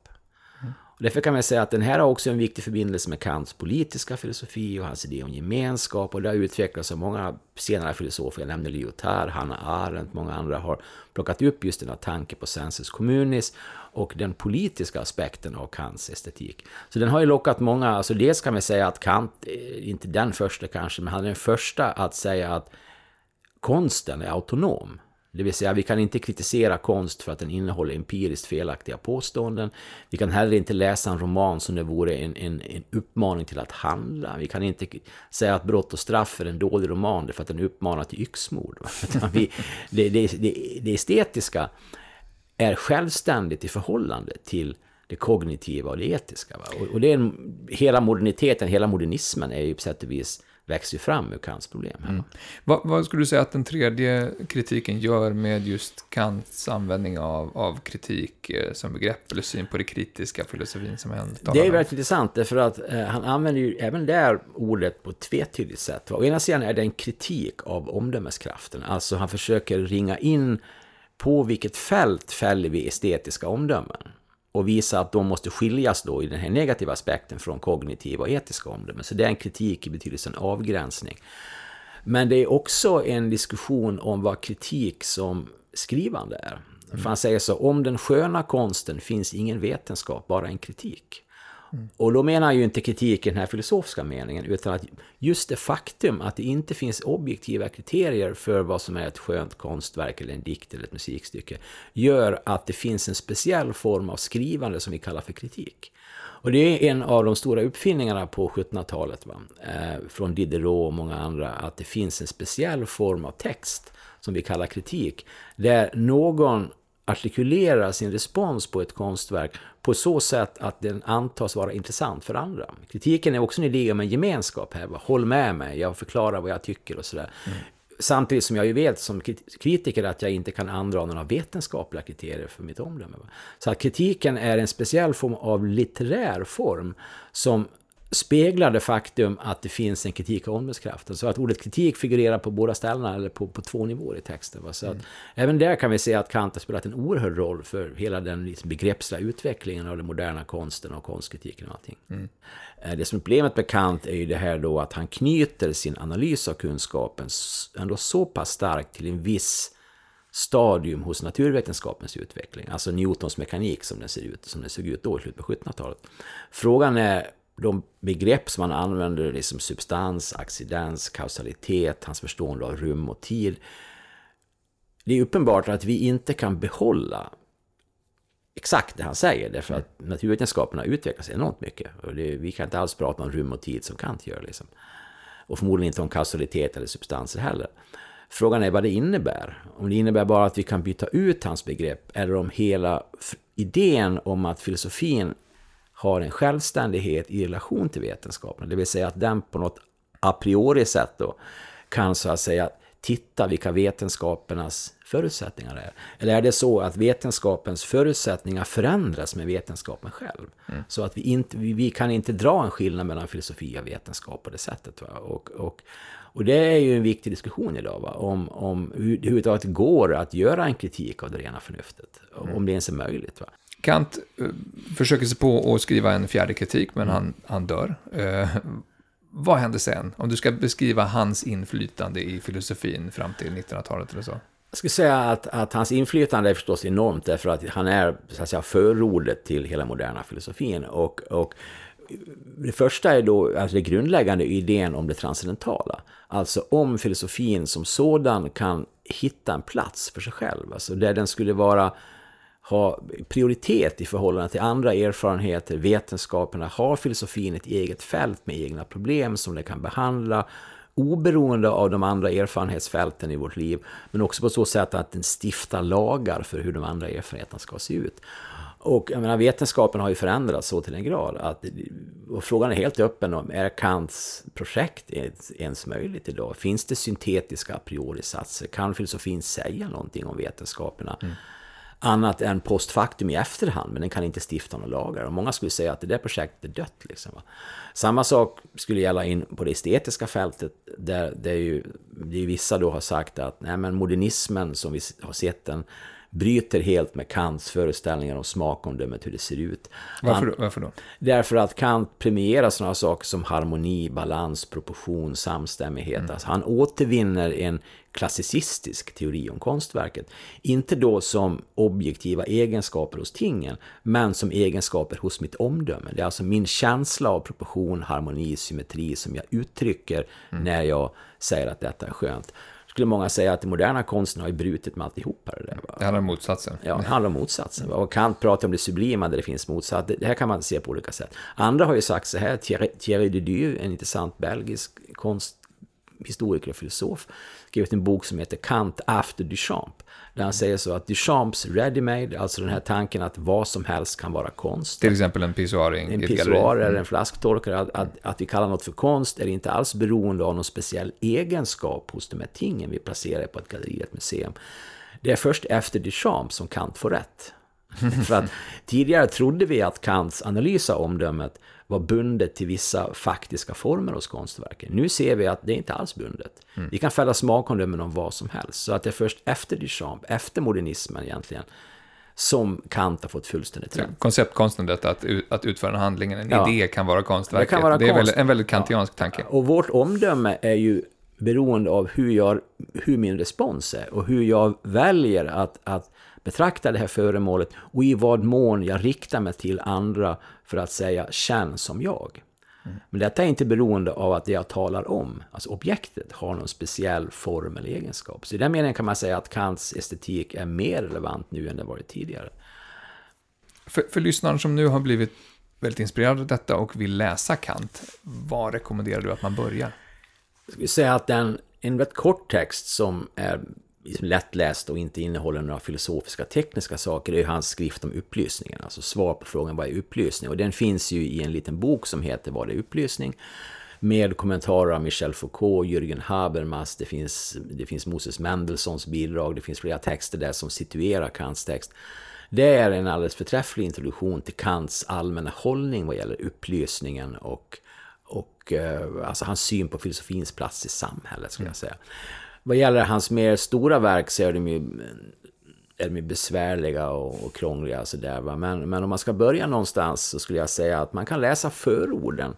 S2: Och därför kan man säga att den här har också en viktig förbindelse med Kants politiska filosofi och hans idé om gemenskap. Och det har utvecklats av många senare filosofer. Jag nämnde Lyotard, Hanna Arendt, många andra har plockat upp just den här tanken på sensus communis och den politiska aspekten av Kants estetik. Så den har ju lockat många, alltså dels kan man säga att Kant, eh, inte den första kanske, men han är den första att säga att konsten är autonom. Det vill säga, vi kan inte kritisera konst för att den innehåller empiriskt felaktiga påståenden. Vi kan heller inte läsa en roman som det vore en, en, en uppmaning till att handla. Vi kan inte säga att Brott och straff är en dålig roman för att den uppmanar till yxmord. Vi, det, det, det, det estetiska är självständigt i förhållande till det kognitiva och det etiska. Va? Och, och det är en, hela moderniteten, hela modernismen är ju på sätt och vis växer fram ur Kants problem. Mm.
S1: Vad, vad, skulle du säga att den tredje kritiken gör med just Kants användning av, av kritik eh, som begrepp eller syn på det kritiska filosofin som han
S2: talar Det är väldigt intressant därför att eh, han använder ju även där ordet på ett tvetydigt sätt. Å ena sidan är det en kritik av omdömeskraften, alltså han försöker ringa in på vilket fält fäller vi estetiska omdömen? Och visa att de måste skiljas då i den här negativa aspekten från kognitiva och etiska omdömen. Så det är en kritik i betydelsen avgränsning. Men det är också en diskussion om vad kritik som skrivande är. Mm. För han säger så, om den sköna konsten finns ingen vetenskap, bara en kritik. Mm. Och då menar jag ju inte kritik i den här filosofiska meningen, utan att just det faktum att det inte finns objektiva kriterier för vad som är ett skönt konstverk eller en dikt eller ett musikstycke, gör att det finns en speciell form av skrivande som vi kallar för kritik. Och det är en av de stora uppfinningarna på 1700-talet, eh, från Diderot och många andra, att det finns en speciell form av text som vi kallar kritik, där någon artikulerar sin respons på ett konstverk på så sätt att den antas vara intressant för andra. Kritiken är också en idé om en gemenskap här. Håll med mig, jag förklarar vad jag tycker och sådär. Mm. Samtidigt som jag ju vet som kritiker att jag inte kan andra några vetenskapliga kriterier för mitt omdöme. Så att kritiken är en speciell form av litterär form som speglar det faktum att det finns en kritik av omdömeskraften. Så att ordet kritik figurerar på båda ställena, eller på, på två nivåer i texten. Va? Så att, mm. Även där kan vi se att Kant har spelat en oerhörd roll för hela den liksom, begreppsliga utvecklingen av den moderna konsten och konstkritiken och allting. Mm. Eh, det som är problemet med Kant är ju det här då att han knyter sin analys av kunskapen ändå så pass starkt till en viss stadium hos naturvetenskapens utveckling, alltså Newtons mekanik som den ser ut, som den såg ut då i slutet på 1700-talet. Frågan är de begrepp som han använder, liksom substans, accidens, kausalitet, hans förstående av rum och tid. Det är uppenbart att vi inte kan behålla exakt det han säger, därför att naturvetenskaperna utvecklas enormt mycket. Och det, vi kan inte alls prata om rum och tid som Kant gör. Liksom. Och förmodligen inte om kausalitet eller substanser heller. Frågan är vad det innebär. Om det innebär bara att vi kan byta ut hans begrepp, eller om hela idén om att filosofin har en självständighet i relation till vetenskapen. Det vill säga att den på något a priori sätt då kan så att säga titta vilka vetenskapernas förutsättningar är. Eller är det så att vetenskapens förutsättningar förändras med vetenskapen själv? Mm. Så att vi, inte, vi, vi, kan inte dra en skillnad mellan filosofi och vetenskap på det sättet. Va? Och, och, och det är ju en viktig diskussion idag, va? om, om hur det överhuvudtaget går att göra en kritik av det rena förnuftet. Mm. Om det ens är möjligt. Va?
S1: Kant eh, försöker sig på att skriva en fjärde kritik, men han, han dör. Eh, vad händer sen? Om du ska beskriva hans inflytande i filosofin fram till 1900-talet eller så.
S2: Jag skulle säga att, att hans inflytande är förstås enormt därför att han är så att säga, förordet till hela moderna filosofin. Och, och det första är då alltså den grundläggande idén om det transcendentala. Alltså om filosofin som sådan kan hitta en plats för sig själv. Alltså där den skulle vara ha prioritet i förhållande till andra erfarenheter, vetenskaperna, har filosofin ett eget fält med egna problem som den kan behandla oberoende av de andra erfarenhetsfälten i vårt liv, men också på så sätt att den stiftar lagar för hur de andra erfarenheterna ska se ut. Och jag menar, vetenskapen har ju förändrats så till en grad att och frågan är helt öppen om är Kants projekt ens möjligt idag? Finns det syntetiska a priori-satser? Kan filosofin säga någonting om vetenskaperna? Mm. Annat än postfaktum i efterhand, men den kan inte stifta några lagar. Och många skulle säga att det där projektet är dött. Liksom. Samma sak skulle gälla in på det estetiska fältet, där det är ju, det är vissa då har sagt att nej, men modernismen som vi har sett den bryter helt med Kants föreställningar om smakomdömet, hur det ser ut.
S1: Varför då? Varför då?
S2: Därför att Kant premierar sådana saker som harmoni, balans, proportion, samstämmighet. Mm. Alltså han återvinner en klassicistisk teori om konstverket. Inte då som objektiva egenskaper hos tingen, men som egenskaper hos mitt omdöme. Det är alltså min känsla av proportion, harmoni, symmetri som jag uttrycker mm. när jag säger att detta är skönt skulle många säga att den moderna konsten har ju brutit med alltihopa. Det, där,
S1: det handlar om motsatsen.
S2: Ja, det handlar om motsatsen. Och Kant pratar om det sublima där det finns motsats. Det här kan man se på olika sätt. Andra har ju sagt så här, Thierry, Thierry Didieu, en intressant belgisk konsthistoriker och filosof, skrivit en bok som heter Kant after Duchamp. Där han säger så att Duchamps ready-made, alltså den här tanken att vad som helst kan vara konst.
S1: Till exempel en pissoar i
S2: En pissoar eller en mm. flasktorkare. Att, att, att, vi kallar något för konst är inte alls beroende av någon speciell egenskap hos de här tingen vi placerar på ett galleri, ett museum. Det är först efter Duchamp som Kant får rätt. för att tidigare trodde vi att Kants analys av omdömet var bundet till vissa faktiska former hos konstverken. Nu ser vi att det inte alls bundet. Mm. Vi kan fälla smakomdömen om vad som helst. Så att det är först efter Duchamp, efter modernismen egentligen, som Kant har fått fullständigt rätt.
S1: Konceptkonsten, detta att, att utföra en handling, en ja. idé kan vara konstverket. Det, kan vara det är konst. en väldigt kantiansk ja. tanke.
S2: Och vårt omdöme är ju beroende av hur, jag, hur min respons är och hur jag väljer att, att betrakta det här föremålet och i vad mån jag riktar mig till andra för att säga känn som jag. Mm. Men detta är inte beroende av att det jag talar om, alltså objektet, har någon speciell form eller egenskap. Så i den meningen kan man säga att Kants estetik är mer relevant nu än det varit tidigare.
S1: För, för lyssnaren som nu har blivit väldigt inspirerad av detta och vill läsa Kant, vad rekommenderar du att man börjar?
S2: Jag skulle säga att den, en rätt kort text som är liksom lättläst och inte innehåller några filosofiska tekniska saker är hans skrift om upplysningen. Alltså svar på frågan vad är upplysning? Och den finns ju i en liten bok som heter Vad är upplysning? Med kommentarer av Michel Foucault, Jürgen Habermas, det finns, det finns Moses Mendelssohns bidrag, det finns flera texter där som situerar Kants text. Det är en alldeles förträfflig introduktion till Kants allmänna hållning vad gäller upplysningen och, och eh, alltså hans syn på filosofins plats i samhället, skulle jag säga. Vad gäller hans mer stora verk så är de ju, är de besvärliga och, och krångliga. Så där, va? Men, men om man ska börja någonstans så skulle jag säga att man kan läsa förorden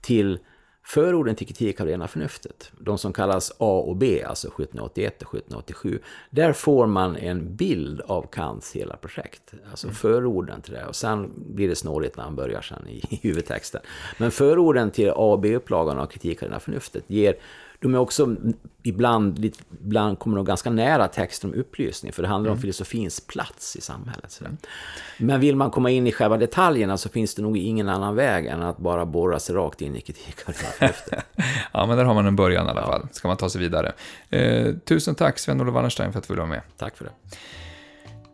S2: till Förorden till kritik av rena förnuftet, de som kallas A och B, alltså 1781 och 1787, där får man en bild av Kants hela projekt. Alltså mm. förorden till det. Och sen blir det snårigt när han börjar sen i, i huvudtexten. Men förorden till A och B-upplagan av kritik av rena förnuftet ger de är också ibland, ibland kommer de ganska nära texten om upplysning, för det handlar mm. om filosofins plats i samhället. Sådär. Men vill man komma in i själva detaljerna så finns det nog ingen annan väg än att bara borra sig rakt in i kritik
S1: Ja, men där har man en början i alla fall. Ska man ta sig vidare. Eh, tusen tack Sven-Olof Wallenstein för att du ville vara med.
S2: Tack för det.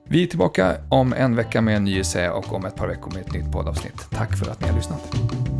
S1: Vi är tillbaka om en vecka med en ny essä och om ett par veckor med ett nytt poddavsnitt. Tack för att ni har lyssnat.